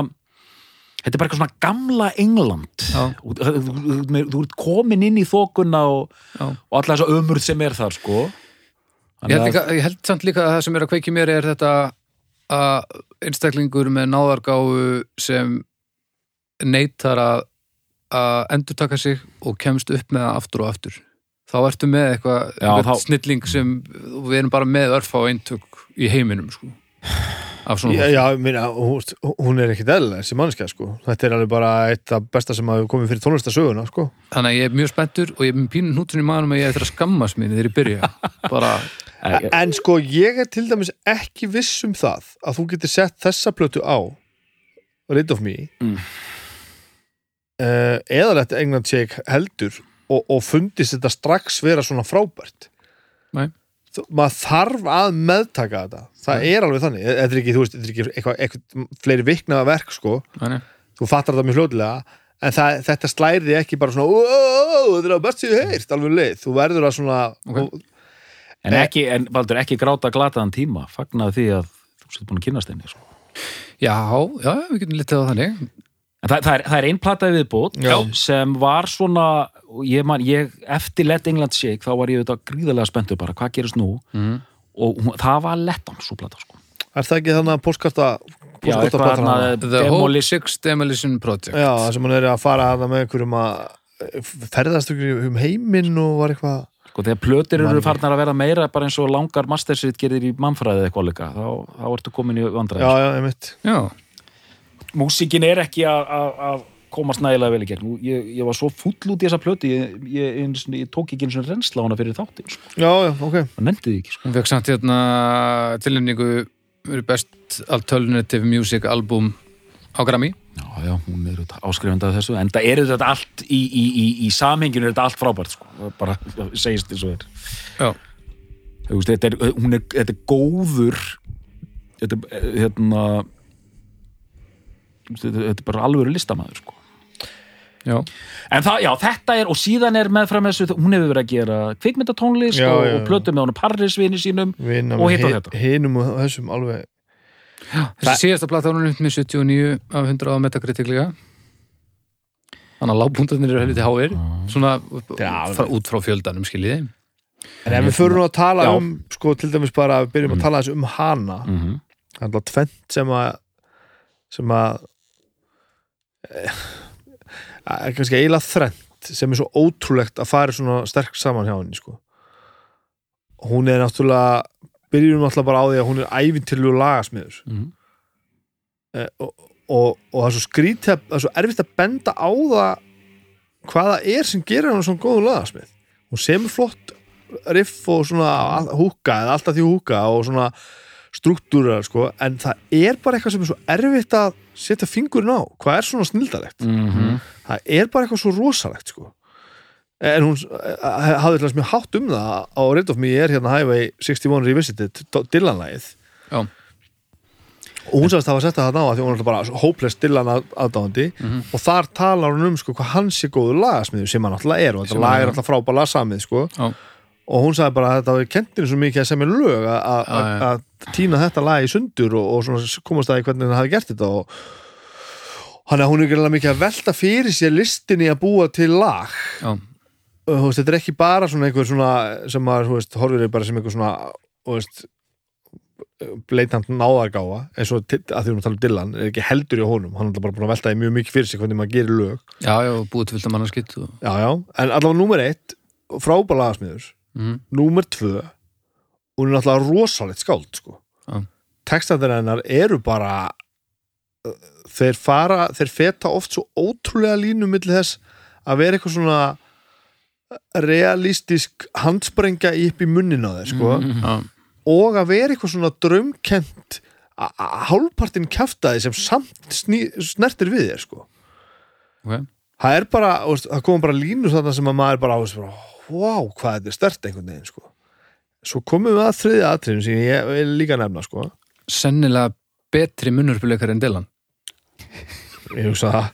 þetta er bara eitthvað svona gamla England. Og þú, ert komin inn í þókuna og, og alla þessa ömurð sem er þar sko Ég held, líka, ég held samt líka að það sem er að kveiki mér er þetta að einstaklingur með náðargáfu sem neytar að, að endurtaka sig og kemst upp með það aftur og aftur þá ertu með eitthvað, eitthvað þá- snilling sem við erum bara með örfá eintök í heiminum sko. Af svona Já, já, minna, hún, er ekkit eðlilega þessi mannskja, sko. Þetta er alveg bara eitt af besta sem hafi komið fyrir tónlistasöguna, sko. þannig að ég er mjög spenntur og ég er með pínu hnútun í maðurum að ég eftir að skammast mín þegar ég byrja bara, Æ, En sko, ég er til dæmis ekki viss um það að þú getur sett þessa plötu á Rid of Me Mm. uh, eða lett England Shake heldur og, og fundist þetta strax vera svona frábært Nei. Maður þarf að meðtaka þetta. Það Nei. er alveg þannig, þetta er ekki, þú veist, þetta er ekki eitthvað, eitthvað fleiri viknaða verk sko. Þannig, þú fattar þetta mjög fljótilega en það, þetta slæri ekki bara svona "Ó, þetta er að best séu heyrt, alveg leið. Þú verður að svona Ok. en ekki, en Baldur, ekki gráta glataðan tíma fagnaði því að þú sétt búin að kynast henni sko. já, já, við getum litið á þannig það, það, er, það er ein plata viðbót Já. sem var svona og ég, man, ég, eftir Let England Shake þá var ég auðvitað gríðarlega spenntur bara hvað gerist nú mm. og hún, það var lettan svo plata sko. er það ekki þannig að þarna, The Demolish Six Demolition Project Já, það sem hann er að fara að með einhverjum að ferðast ykkur um heiminn og var eitthvað sko, þegar plötir eru farnar að vera meira bara eins og langar mastersitt gerir í mannfræði eða eitthvað líka, þá, þá ertu komin í vandræði Já, já, einmitt já, músíkin er ekki að- að að komast nægilega vel í gegn ég, ég var svo fúll út í þessa plöti ég, ég, sinni- ég tók ekki eins og reynsla á hana fyrir þáttin sko. Já, já, ok og nefndi því ekki sko. hún fekk samt hérna tilnefningu best alternative music album á Grammy já, já, hún er af þessu en það er þetta allt í, í, í, í samhenginu er þetta allt frábært sko. Bara segist eins og er já, þetta er, hún er, þetta er góður þetta er hérna þetta, er bara alvöru listamæður sko. já, en það, já, þetta er, og síðan er meðfram þessu, hún hefur verið að gera kvikmyndatónlist Já, og, já, og plötu með honum Parrisvini sínum Vinna Og hitt og þetta. hinum og þessum alveg. Þessi síðasta plata var hún upp með 79 af 100 á Metacritic líka. Þannig að lágbúndarnir eru helviti háir. Svona frá, út frá fjöldanum skiljiði. En ef við förum nú að tala Já. um sko til dæmis bara, við byrjum að tala þessu um hana. Mm -hmm. er alltaf tvent sem að sem að kannski eiginlega þrennt sem er svo ótrúlegt að fara svona sterk saman hjá henni sko. hún er náttúrulega byrjum náttúrulega bara á því að hún er æfintillu lagasmiður Mhm. eh, og, og, og það er svo skrítið að- það er svo erfitt að benda á það hvað það er sem gerir hann svona góðu lagasmið hún semur flott riff og svona húka eða alltaf því húka og svona struktúrar sko, en það er bara eitthvað sem er svo erfitt að setja fingurinn á hvað er svona snildalegt Mm -hmm. það er bara eitthvað svo rosalegt sko. en hún eh, hafði þess mjög hátt um það á Red of Me er hérna Highway 61 Revisited Dylan-lægið og hún sagðist að hafa sett það á því hún er alltaf bara hopeless Dylan að- aðdáandi Mhm. og þar talar hún um sko hvað hans er góður lagasmiður sem hann alltaf er og þetta lag er. alltaf frábæla samið sko Já. Og hún sagði bara að þetta hafi kentinu svo mikið að semja lög að- að að týna þetta lag í sundur og, og komast að hvernig hann hafi gert þetta. Og hann er hún er gæðlega mikið að velta fyrir sér listinni að búa til lag. Og veist, þetta er ekki bara svona einhver svona sem veist, horfir bara sem einhver svona, veist bleitant náðargáfa eins og að því hún tala um Dylan er ekki heldur í honum, hann er bara búin að velta mjög mikið fyrir sig hvernig maður gerir lög. Já, já, búið til fylgta mannarskitt og... já, já, en allavega númer eitt frábæra lagasmiður, mm. númer tvö hún er alltaf rosalegt skáld sko. Já. textatir hennar eru bara þeir fara, þeir feta oft svo ótrúlega línu milli þess að vera eitthvað svona realistisk handsprengja upp í munnin á þeir sko mm. Já. og að vera eitthvað svona draumkent hálfpartinn kjaftaði sem samt snertir við þér sko ok það er bara, það kom bara línu þarna sem að maður bara, bara, wow, hvað þetta er stert einhvern veginn, sko. Svo komum við að þriðja atriðum sem ég vil líka nefna, sko. Sennilega betri munnurpuleikar en Dylan. Ég hugsa það.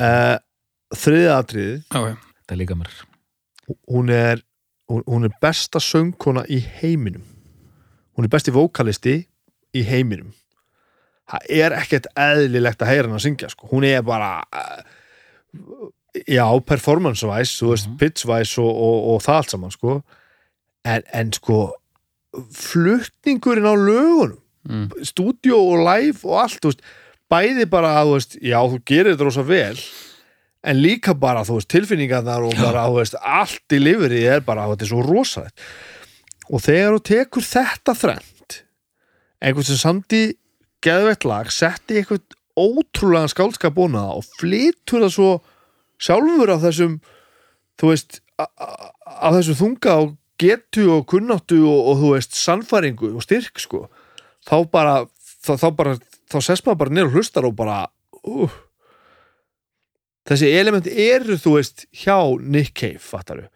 Uh, þriðja atriðið. Ok. Þetta er líka mér. Hún er, hún, er besta söngkona í heiminum. Hún er besti vókalisti í heiminum. Það er ekkert eðlilegt að heyra hann að syngja sko. hún er bara uh, já, performance-wise þú veist, pitch-wise og, og, og það allt saman sko. en, en sko flutningurinn á lögunum mm. stúdíó og live og allt veist, bæði bara að þú veist, já, þú gerir þetta rosa vel en líka bara, þú veist, tilfinningarnar og bara, þú veist, allt í lifrið er bara, þetta er svo rosalegt og þegar þú tekur þetta þrennt einhvern sem samdi geðveitt lag, setti eitthvað ótrúlega skálskap og flytur það svo sjálfur af þessum þú veist, af þessum þunga og getu og kunnáttu og, og þú veist, sannfæringu og styrk sko, þá bara þá, þá bara, þá sest maður bara og hlustar og bara uh, þessi element eru þú veist hjá Nick Cave, fattaru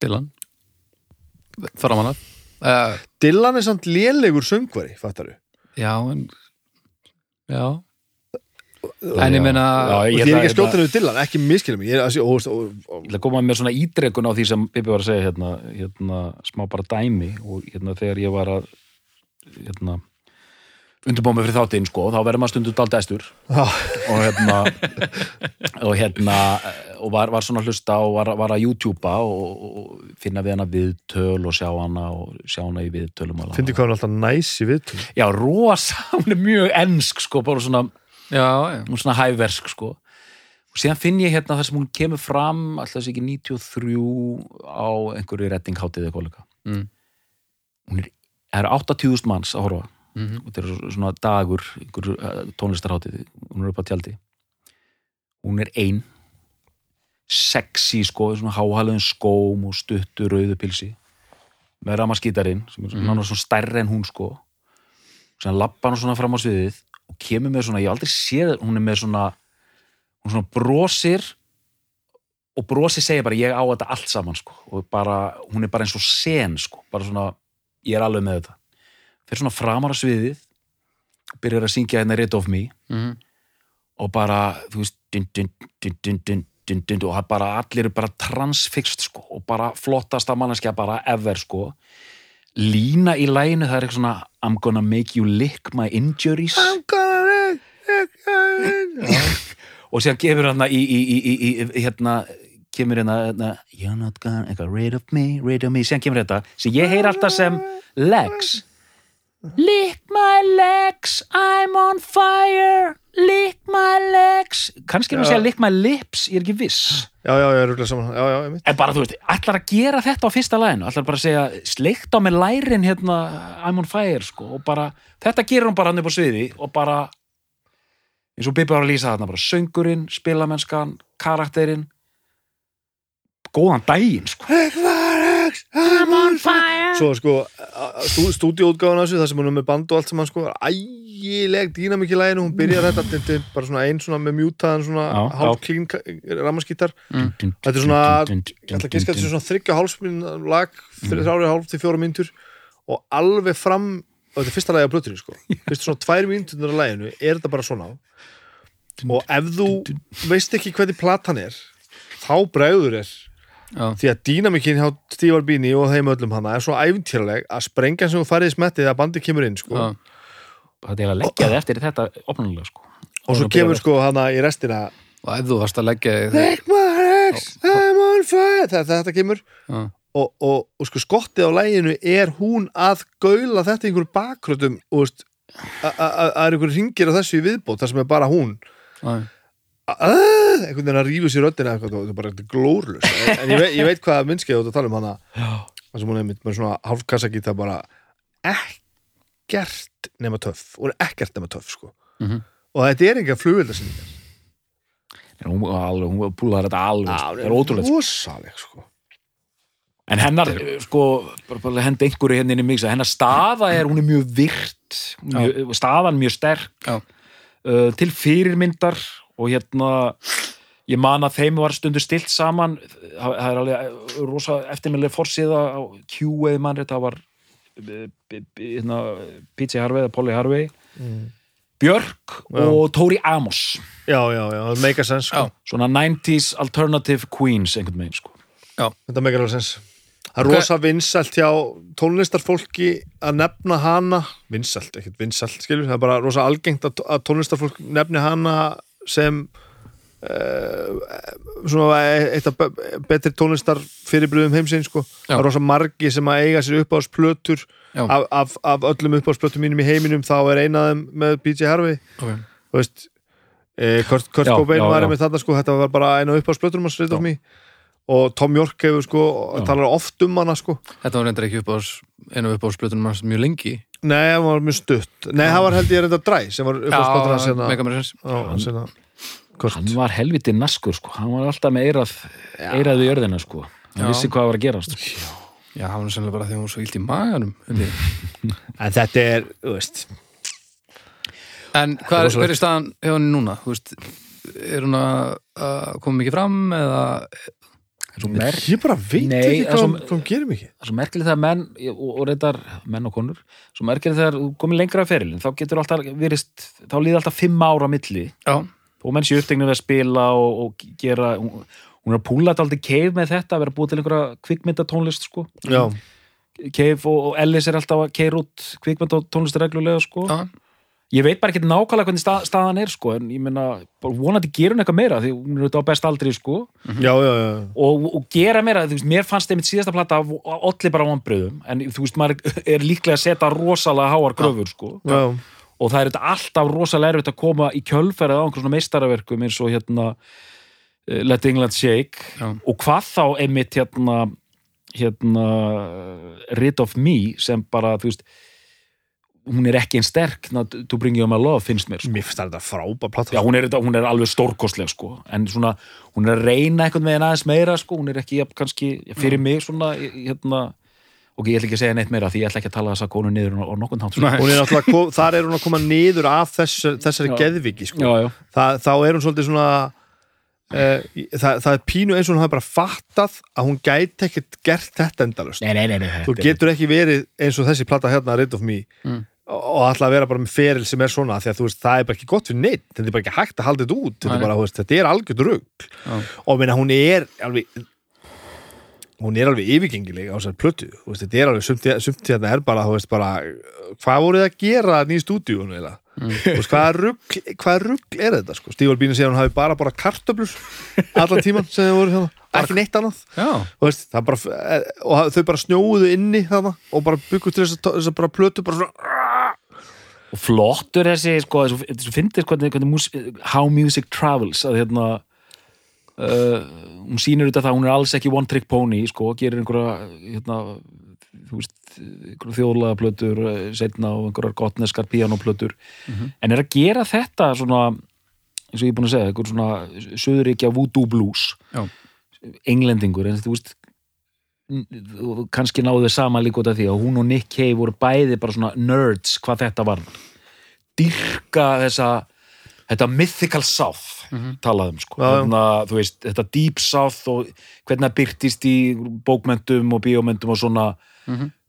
Dylan? Framan að uh, Dylan er samt lélegur söngvari, fattaru Já, en Já En ég meina ég er ekki að skjóta niður Dylan, ekki miskilum ég er að koma með svona ídrekun á því sem Bibi var að segja hérna, hérna smá bara dæmi og hérna þegar ég var að hérna undirbúið mig fyrir þáttinn sko, þá verður maður stundum dalt estur Já. og hérna og hérna og var, var svona hlusta og var, var að YouTubea og, og finna við hana viðtöl og sjá hana og sjá hana í viðtölum fyndi hvað hann alltaf næs í viðtum Já, rosa, hún er mjög ensk sko, bara svona Já, já. Er svona hæversk sko. Og síðan finn ég hérna þar sem hún kemur fram alltaf þessi ekki 93 á einhverju rettingháttið eða kollega Mm. hún er, eru 80.000 manns að horfa Mhm. og þetta er svona dagur eh, tónlistarháttið hún er upp á tjaldi. Hún er ein. Sexy sko, svona háhæluðin skóm og stuttu rauðu pilsi. Með ramaskítarinn sem er svona, svona stærri en hún sko. Sem lappa hann svona fram á sviðið og kemur með svona, ég aldrei séð hún er með svona hún svona brosir og brosir segir bara ég á þetta allt saman sko. Og bara, hún er bara eins og sen sko, bara svona, ég er alveg með þetta. Fyrir svona framar á sviðið byrjar að syngja hérna Rid of Me. Mhm. og bara, þú veist dun, dun, dun, og það bara allir eru bara transfixt sko. Og bara flottasta manneskja bara ever sko. Lína í læginu það er eitthvað svona I'm gonna make you lick my injuries. I'm gonna. Og síðan gefur hérna í, í, í, í, hérna kemur hérna, hérna You're not gonna, eitthvað, rid of me, rid of me. Síðan kemur þetta, sem ég heyr alltaf sem legs Lick my legs, I'm on fire. Lick my legs. Kannski er hún að segja lick my lips, ég er ekki viss. Já, já, ég er rúglega saman já, já, ég mitt en bara þú veist, ætlar að gera þetta á fyrsta læginu ætlar bara að segja, sleikt á með lærin hérna, I'm on fire sko og bara, þetta gerur hún bara hann upp á sviði og bara eins og Bibi var að lýsa þarna bara, söngurinn, spilamennskan karakterinn. Góðan daginn sko. I'm on fire. Svo sko, stú, stúdíóutgáðan þessu, það sem hún er með band og allt saman sko, ægileg dýnamik í læginu hún byrjar þetta, bara svona einn svona með mjútaðan svona hálf klín rammaskítar, þetta er svona ég ætla að giska að þetta er svona þryggja hálfsminn lag, þrjári hálf til fjóra myndur og alveg fram og þetta er fyrsta lagi á blötunni sko. Fyrst svona tvær mínútur á laginu, er þetta bara svona og ef þú veist ekki hvernig platan er þá bregður er Já. því að dýnamikinn hjá Steve Albini og þeim öllum hana er svo æfintýraleg að sprengjan sem þú farið í smettið að bandið kemur inn sko. Já. þetta er að leggja þið eftir þetta opnulega sko. Og svo kemur sko hana í restina. Og ef þú varst að leggja þig þetta kemur. Já. Og, og, og sko skottið á læginu er hún að gaula þetta í einhverjum bakgrötum og að að- að það er einhverjum ringir á þessu í viðbót þar sem er bara hún. Að, einhvern veginn að rífa sér röddina eitthvað, þetta er bara er glórlust en, ég, veit, ég veit hvað minnskið þú að tala um hana. Það sem hún er mitt með svona hálfkassagíta bara ekkert nema töff. Og ekkert nema töff sko. Mhm. og þetta er enga flugveldasinningar En hún, alveg, hún púlar þetta alveg sko. það er ótrúlega sko. En hennar, sko, bara, bara henda einhverju hérna inn í mig, hennar staða er hún er mjög virt mjög, staðan mjög sterk Já. uh, til fyrirmyndar og hérna ég man að þeim var stundu stilt saman það er alveg uh, rosa eftirminnileg forsíða á Q eða mann það var uh, hérna, P.J. Harvey eða Polly Harvey Björk Já. og Tori Amos já, já, já, það meika sens sko. Já. svona 90s alternative queens einhvern veginn sko þetta meikar alveg sens það er rosa vinsælt hjá tónlistarfólki að nefna hana. Vinsælt, ekkert vinsælt skilur. Það er bara rosa algengt að, að tónlistarfólk nefni hana sem uh, svona eitt af be- betri tónlistar fyrirbröðum heimsinn sko. Já. það er rosa margi sem að eiga sér uppáðsplötur af, af, af öllum uppáðsplötum mínum í heiminum. Þá er eina af þeim með BJ Harvey. Ok. þú veist eh, Kurt, Cobain var með þetta sko, þetta var bara eina uppáðsplötur hans Rate of Me og Tom York hefur sko Já. talar oft um hana sko. Þetta var reyndar ekki upp á einu upp á splutunum hans mjög lengi. Nei, það var mjög stutt. Nei, það var held ég reynda dræ sem var uppáðsplötur hans hérna. Mega mér sens á, hérna, Kurt hann var helviti naskur sko. Hann var alltaf með eirað, eirað í jörðina sko. Hann Já. vissi hvað var að gerast. Sko. Já, hann var sennilega bara því að hún var svo illt í maganum en þetta er, þú veist. En hvað er, hver er staðan hjá henni núna? Þú veist, er hún að koma mikið fram eða ég bara veit Nei, ekki hvað, hún gerir mikið. svo merkileg þegar menn og, og reyndar menn og konur svo merkileg þegar þú komið lengra að ferilin þá getur alltaf virist, þá líða alltaf fimm ára á milli. Já, og menn sé upptegnir að spila og, og gera hún, hún er að púla þetta aldrei keif með þetta að vera búið til einhverja kvikmyndatónlist sko. Já, keif og, og Ellis er alltaf að keira út kvikmyndatónlist reglulega sko. Já, ég veit bara ekki nákvæmlega hvernig stað, staðan er sko en ég meina, bara vonandi gera hún eitthvað meira því hún er auðvitað á best aldri sko já, já, já. og, og gera meira, þú veist, mér fannst einmitt síðasta plata allir bara vonbröðum en þú veist, maður er líklega að setja rosalega háar gröfur sko já. og það er þetta alltaf rosalega erfitt að koma í kjölferð á einhver svona meistaraverkum eins og hérna eh, Let England Shake Já. og hvað þá einmitt hérna hérna Rid of Me sem bara, þú veist hún er ekki einn sterk To Bring You My Love finnst mér sko. mér finnst þetta frábær platta Já, hún er, þetta- hún er alveg stórkostleg sko. en svona, hún er að reyna einhvern veginn aðeins meira sko. hún er ekki jafn, kannski fyrir mig svona hérna ok, ég ætla ekki að segja neitt meira því ég ætla ekki að tala þess að konu niður sko. Er náttúrulega, kom- þar er hún að koma niður af þess, þessari Já. geðviki sko. já, já, Þa, þá er hún svolítið svona uh, það, það er pínu eins og hún hafi bara fattað að hún gæti ekkert gert þetta endalust nei, nei, nei, nei þú þetta getur ekki verið eins og þessi plata hérna Rid of Me Mm. og, ætla að vera bara með feril sem er svona því að þú veist, það er bara ekki gott fyrir neitt þetta er bara ekki hægt að halda þetta út. Þetta er, bara, veist, þetta er algjörn rugg Já. og minna, hún er alveg hún er alveg yfirgengileg á þessar plötu. Veist, þetta er alveg, sumt, sumt hérna er bara, bara hvað voruð þið að gera þarna í stúdíun mm. hvaða rugg hvað er þetta, sko, Steve Albini segir að hún hafi bara bara kartöflur allan tíman sem þið voru hérna, ekki neitt annað. Þú veist, það bara, eh, og þau bara snjóuðu inni þarna og bara byggu til þess að plötu bara svona og flottur þessi sko, þessu finnir hvernig, hvernig how music travels að hérna uh, hún sýnir auðvitað það að hún er alls ekki one trick pony sko, gerir einhverja hérna, þú veist, einhverja þjóðlega plötur setna og einhverjar gottneskar pianoplötur en er að gera þetta svona eins og ég er búin að segja, einhver svona söðuríkja voodoo blues? Já. englendingur, en þú veist kannski náðu þau saman líka út af því að hún og Nick Cave voru bæði bara svona nerds hvað þetta var. Dyrka þessa þetta mythical south talaðum sko, Já, já. Þarna, þú veist, þetta deep south og hvernig það byrtist í bókmentum og bíómyndum og svona.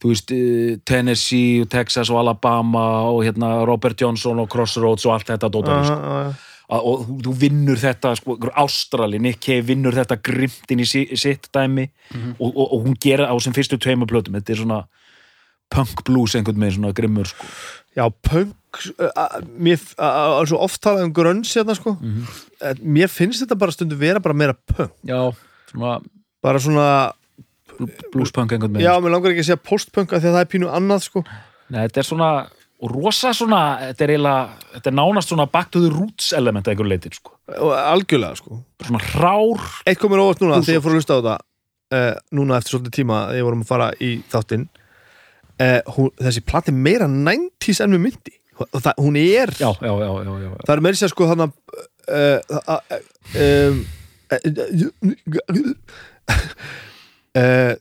Þú veist, eh, Tennessee og Texas og Alabama og hérna Robert Johnson og Crossroads og allt þetta dótar sko. Og þú, vinnur þetta sko, Ástrali, Cave vinnur þetta grimt inn í si, sitt dæmi. Og, og, og hún gera á sem fyrstu tveimur plötum. Þetta er svona punk blues einhvern veginn svona grimmur sko. Já, punk uh, uh, mér, uh, uh, svo oft talað um grönns hérna sko. Mhm. uh, mér finnst þetta bara stundum vera bara meira punk. Já, svona bara svona, blues punk einhvern veginn. Já, mér langar ekki að segja postpunk af því að það er pínu annað sko. Nei, þetta er svona og rosa svona, þetta er eiginlega þetta er nánast svona back to the roots element að einhver leitir sko. og algjörlega sko. Bara svona rár Eitt komur óvart núna þegar ég fór að hlusta á þetta uh, núna eftir svolítið tíma þegar ég vorum að fara í þáttinn uh, hún, þessi plati er meira 90s en við myndi. Og það, hún er já, já, já, það er meira sér sko þannig uh, um, uh,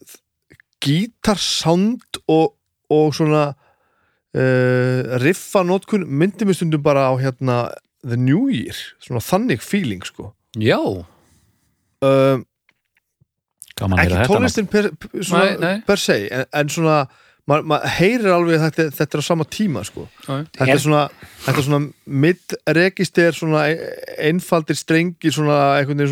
gítarsound og, og svona uh, riffa notkun myndi mér stundum bara á hérna The New Year, svona þannig feeling sko. Já, um, að ekki tónlistin per, per, per se en, en svona, maður ma heyrir alveg að þetta, þetta er á sama tíma sko. Já, þetta Er- er svona, þetta er svona mid-register svona einfaldir strengir svona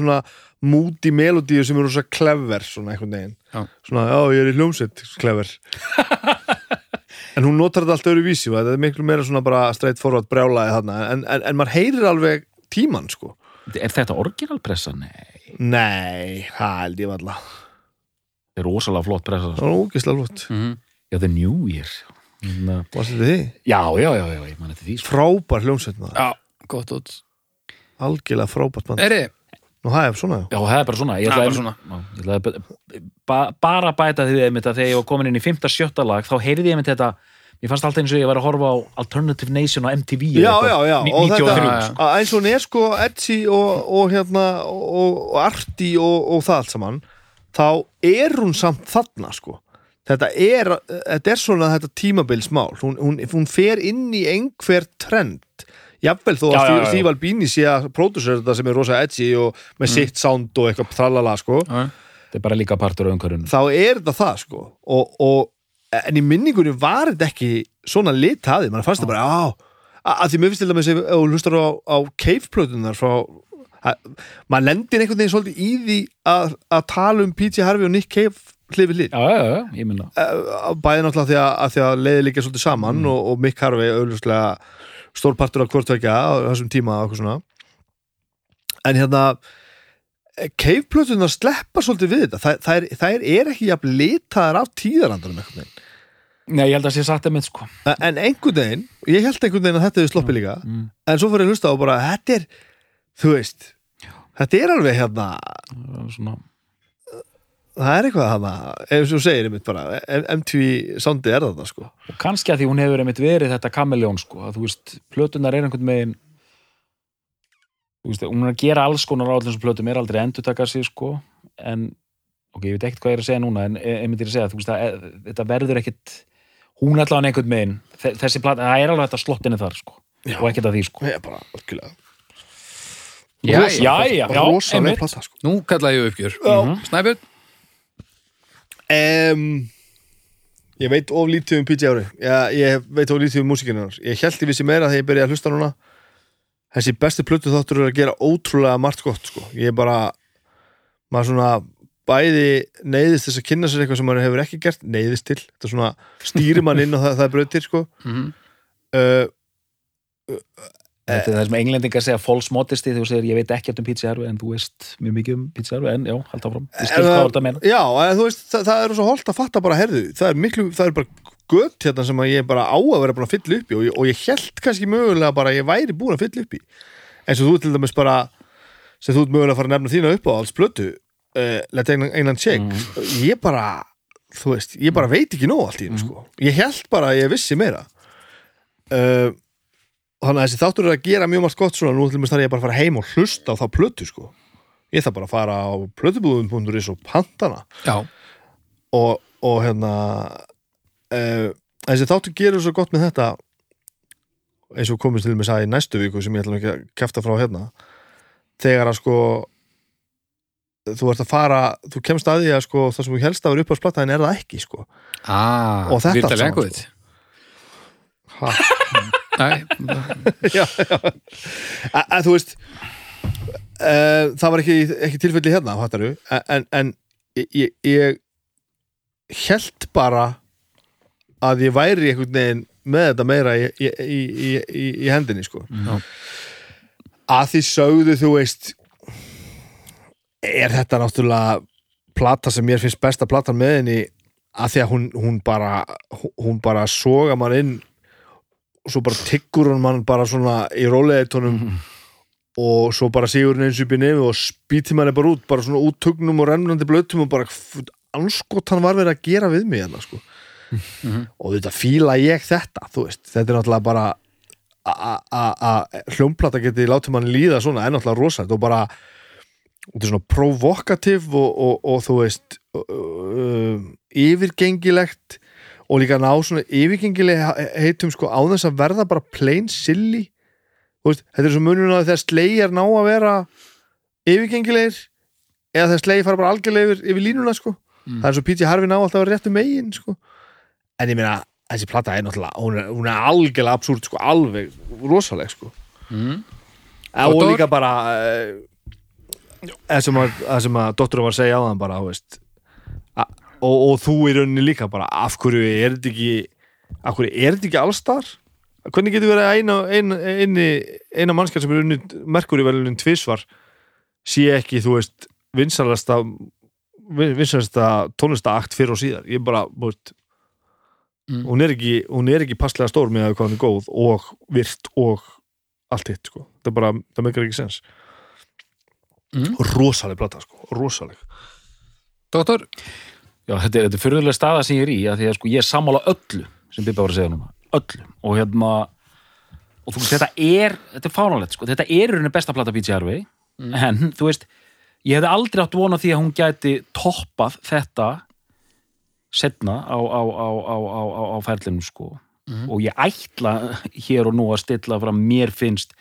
svona múti melodíu sem eru svo clever svona einhvern veginn. Já. svona, já, ég er í hljómsveit, clever. En hún notar þetta allt öðru vísi þetta er miklu meira svona bara straight forward brjálaði þarna. En, en, en maður heyrir alveg tíman sko. Er þetta orginalpressa? Nei, nei, það held ég valla þetta er rosalega flott pressa það var ógeðslega flott. Mhm. Já, The New Year Na, Varstu þetta því? Já, já, já, já, ég man þetta því sko. Frábær hljómsveit maður, já gott út algjörlega frábært mann Eri, Nú, það er svona Já, það er bara svona Ég Það er ætlaði, bara svona. Já, ég ætlaði ba- ba bara að bæta því einmitt að þegar ég var komin inn í 5. lag þá heyrði ég einmitt þetta Mér fannst alltaf eins og ég var að horfa á Alternative Nation á MTV Já, eða já, eitthvað. já, Ní- og 93 þetta já, já. að eins og hún er sko edgy og, og hérna og, og arti og, og það allt saman þá er hún samt þarna sko þetta er, þetta er svona þetta tímabilsmál. Hún, hún, hún fer inn í einhver trend. Jafnvel þó Já, að. Steve Albini sé að pródusera þetta sem er rosa edgy og með sitt sound og eitthvað tralala sko. Þetta er bara líka partur af umhverjunu þá er þetta það sko. Og, og, en í minningunni var þetta ekki svona litaði, mann fannst það bara á, að, því mér finnst til dæmis ef þú hlustar á, á cave-plötunar frá að, maður lendir einhvern veginn svolítið í því að, að tala um P.T. Harvey og Nick Cave hlið við hlið? Eh, bæði náttúrulega því að, að að leiði líka svolítið saman og, og Mick Harvey auðvitað stórpartur af hvort vekja á þessum tíma eitthvað en hérna cave-plötunar sleppa svolítið við þetta. Það, það, er, það er ekki jafn litaðar af tíðarandarum einhvern veginn. Nei, ég held að sé satt einmitt sko. En einhvern veginn, ég held einhvern veginn að þetta hefur sloppið líka, mm. en svo fyrir að hlusta og bara, þetta er, þú veist þetta er alveg hérna Svona, það er eitthvað hérna, eins og þú segir einmitt bara, MTV soundið er þetta sko og kannski að því hún hefur einmitt verið þetta kameljón sko, að þú veist, plötunar er einhvern veginn þú veist, hún er að gera alls konar á allir þessum plötum er aldrei endur taka sig sko, en ok, ég veit ekkert hvað ég er að segja núna en ég ég myndi að segja, þú veist, að e- þetta verður ekkit hún er allavega einhvern veginn þe- þessi plata, það er alveg þetta slottinni þar sko, og ekkert að því sko það er bara, algjörlega já, já. já, já, einmitt. sko Nú kalla ég uppgjör. Snæbjörn, um, ég veit of lítið um PJ Ári ég, ég veit of lítið um músikinnar ég held ég vissi meira þegar ég byrjaði að hlusta núna þessi besti plötu þáttur er að gera ótrúlega margt gott sko. ég er bara maður svona bæði neyðist þess að kynna sér eitthvað sem maður hefur ekki gert neyðist til, þetta er svona stýrir mann inn og það, það er brautir sko. Mhm. uh, þetta er það sem englendingar segja false modesty þegar þú segir ég veit ekkert um pizza Harvey en þú veist mjög mikið um pizza Harvey en já, halda áfram, ég skil En hvað þetta meina. Já, en þú veist, það, það er svo holdt að fatta bara herðu, það er miklu, það er bara gött hérna sem ég bara á að vera búin að fylla upp í og ég, og ég held kannski mögulega bara að ég væri búin að fylla upp í. Eins og þú til dæmis bara sem þú mögulega að fara að nefna þína upp á alls blötu uh, Let England, England Shake. Ég bara, þú veist, ég bara veit ekki nóg allt í hennu, sko. Ég held bara að ég vissi meira. Uh, þannig að þessi þáttur er að gera mjög margt gott svona, nú til dæmis þarf ég bara að fara heim og hlusta á þá plötu, sko. Ég þarf bara að fara á plötubúðum.is og pantana já, og, og hérna uh, þessi þáttu gerur svo gott með þetta eins og komist til með sagði í næstu viku sem ég ætla ekki að kæfta frá hérna. Þegar að sko þú ert að fara, þú kemst að því að sko það sem þú helst að vera upp á splattaðin er það ekki sko. Ah, Og þetta saman, Language ha, já, já. Að, að þú veist uh, það var ekki, ekki tilfelli hérna hattaru, en, en ég, ég, held bara að ég væri einhvern veginn með þetta meira í, í, í, í, hendinni sko Já. að því sögðu þú veist er þetta náttúrulega plata sem mér finnst besta platan með henni að því að hún, hún bara hún bara soga mann inn og svo bara tyggur hún mann bara svona í róleitónum og svo bara sigur hún eins upp í nefn og spýti manni bara út, bara svona út tugnum og rennandi blötum og bara f- anskot hann var verið að gera við mig hérna sko. Og þetta fíla ég þetta þú veist, þetta er náttúrulega bara að hljómplata geti látið mann líða svona, er náttúrulega rosalegt og bara, þetta er svona provokativ og, og, og þú veist uh, yfirgengilegt og líka ná svona yfirgengileg heitum sko á þess að verða bara plain silly veist, þetta er svo munurinn að þegar slegjar ná að vera yfirgengilegir eða þegar slegjar fara bara algjörlega yfir, yfir línuna sko Mm. það er svo P.T. Harvey ná alltaf að vera réttu megin sko en ég meina, þessi plata er náttúrulega hún er, hún er algjörlega absúrt sko, alveg rosaleg sko mm. og Doktor? líka bara uh, það sem að, sem að doktorum var að segja á þann bara, þú veist og, og þú í rauninni líka bara, af hverju er þetta ekki af hverju er þetta ekki allstar? Hvernig getur verið að eina, eina, eina, eina mannskjær sem er unni merkur í velunin tvisvar sé ekki, þú veist, vinsalasta vinsalasta tónlistaakt fyrir og síðar, ég bara, veist Mm. hún er ekki, hún er ekki passlega stór með að hvað hún er góð og virt og allt hitt, sko, það bara það meikar ekki sens. Mm. rosaleg plata, sko, rosaleg. Doktor, Já, þetta er, er fyrirlega staða sem ég er í að því að sko ég er sammála öllu sem Bibba var að segja núna, öllu. Og hérna og þú veist, þetta er, þetta er fánalegt sko, þetta er rauninni besta plata P.T. Harvey. En þú veist, ég hefði aldrei átt vona því að hún gæti toppað þetta setna á, á, á, á, á, á, á ferlinu sko. Og ég ætla hér og nú að stilla fram mér finnst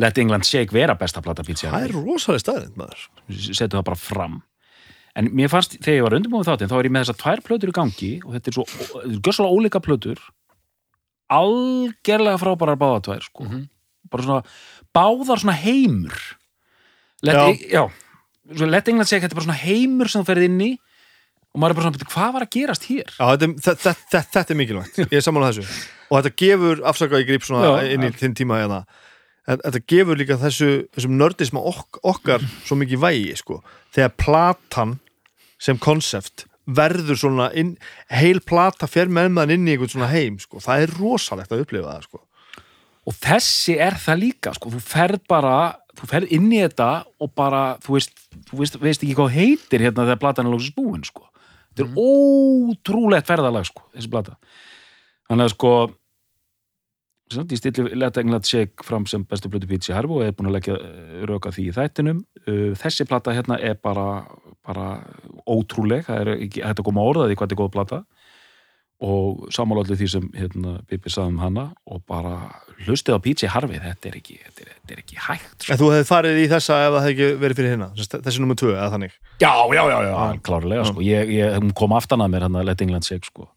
Let England Shake vera besta plata P.T. það Harvey. Er rosaleg staðrind, maður. Setja það bara fram en mér fannst, þegar ég var undirbúið þáttinn þá er ég með þessar tvær plötur í gangi og þetta er svo, gössalega ólíka plötur algerlega frábærar báða tvær sko. Mhm. bara svona, báðar svona heimur let, Já. já. Svo let England segja, þetta er bara svona heimur sem þú ferð inn í og maður er bara svona, "Bíddu, hvað var að gerast hér? Já, þetta, þetta, þetta, þetta er mikilvægt ég er samanlega þessu og þetta gefur, afsaka ég grip svona Já, inn í þinn tíma hérna þetta, gefur líka þessu, þessum nördisma ok, okkar svo mikið vægi sko. þegar platan sem konsept verður svona inn, heil plata fer með maður inn í einhvern svona heim sko. það er rosalegt að upplifa það sko. og þessi er það líka sko. þú ferð bara, þú ferð inn í þetta og bara, þú veist þú veist, veist ekki hvað heitir hérna þegar platan er lóksins búin sko. þetta er ótrúlegt ferðalag sko, þessi plata þannig að sko ég stilli Let England Shake fram sem bestu plötu P.T. Harvo og er búin að leggja eh, rök að því í þættinum Uh, þessi plata hérna er bara bara ótrúleg það er ekki hægt að koma að orða því hvað þetta er góð plata og samála allir því sem hérna, Bibi sagði um hana og bara hlustið á P.J. Harvey þetta er ekki, þetta er, þetta er ekki hægt sko. en þú hefði farið í þessa ef það hefði ekki verið fyrir hérna þessi nummer tvö eða þannig já, já, já, já, klárlega sko. ég, ég, kom aftan að mér hann að Let England Shake sko.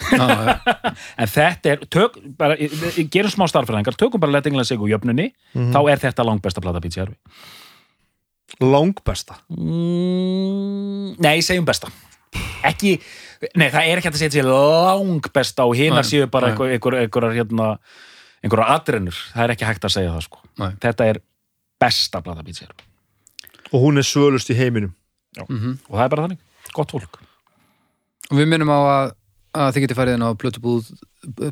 en þetta er, tök, bara, gerum smá starffræðingar, tökum bara Let England Shake og jöfnunni, þá er þetta langbesta plata P.J. Harvey langbesta mm, nei, segjum besta ekki, nei það er ekki að segja langbesta og hinar Nei, séu bara nei. einhver, einhver, einhverjar hérna, einhverjar atrennur, það er ekki hægt að segja það sko. Nei. þetta er besta plata. Harvey og hún er svölust í heiminum Mhm. og það er bara þannig, gott fólk Og við minnum á að, að þið getið farið inn á plötubúð,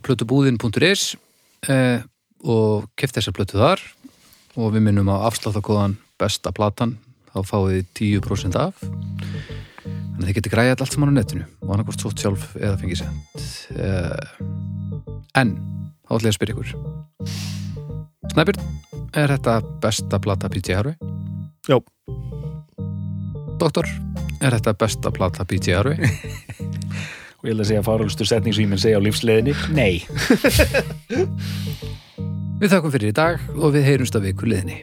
plötubúðin.is eh, og keft þessar plötu þar og við minnum á afsláttakóðan besta platan þá fáið þið 10% af þannig að þið getið græðið allt saman á netinu og annarkvort sótt sjálf eða fengið sent eh, en þá ætla ég að spyrja ykkur Snæbjörn, er þetta besta plata P.J. Harvey? Já. Doktor, er þetta besta plata P.J. Harvey? og ég ætla að segja fáralstu setning sem ég minn segja á lífsleiðinni Nei Við þakkum fyrir í dag og við heyrumst að viku liðinni.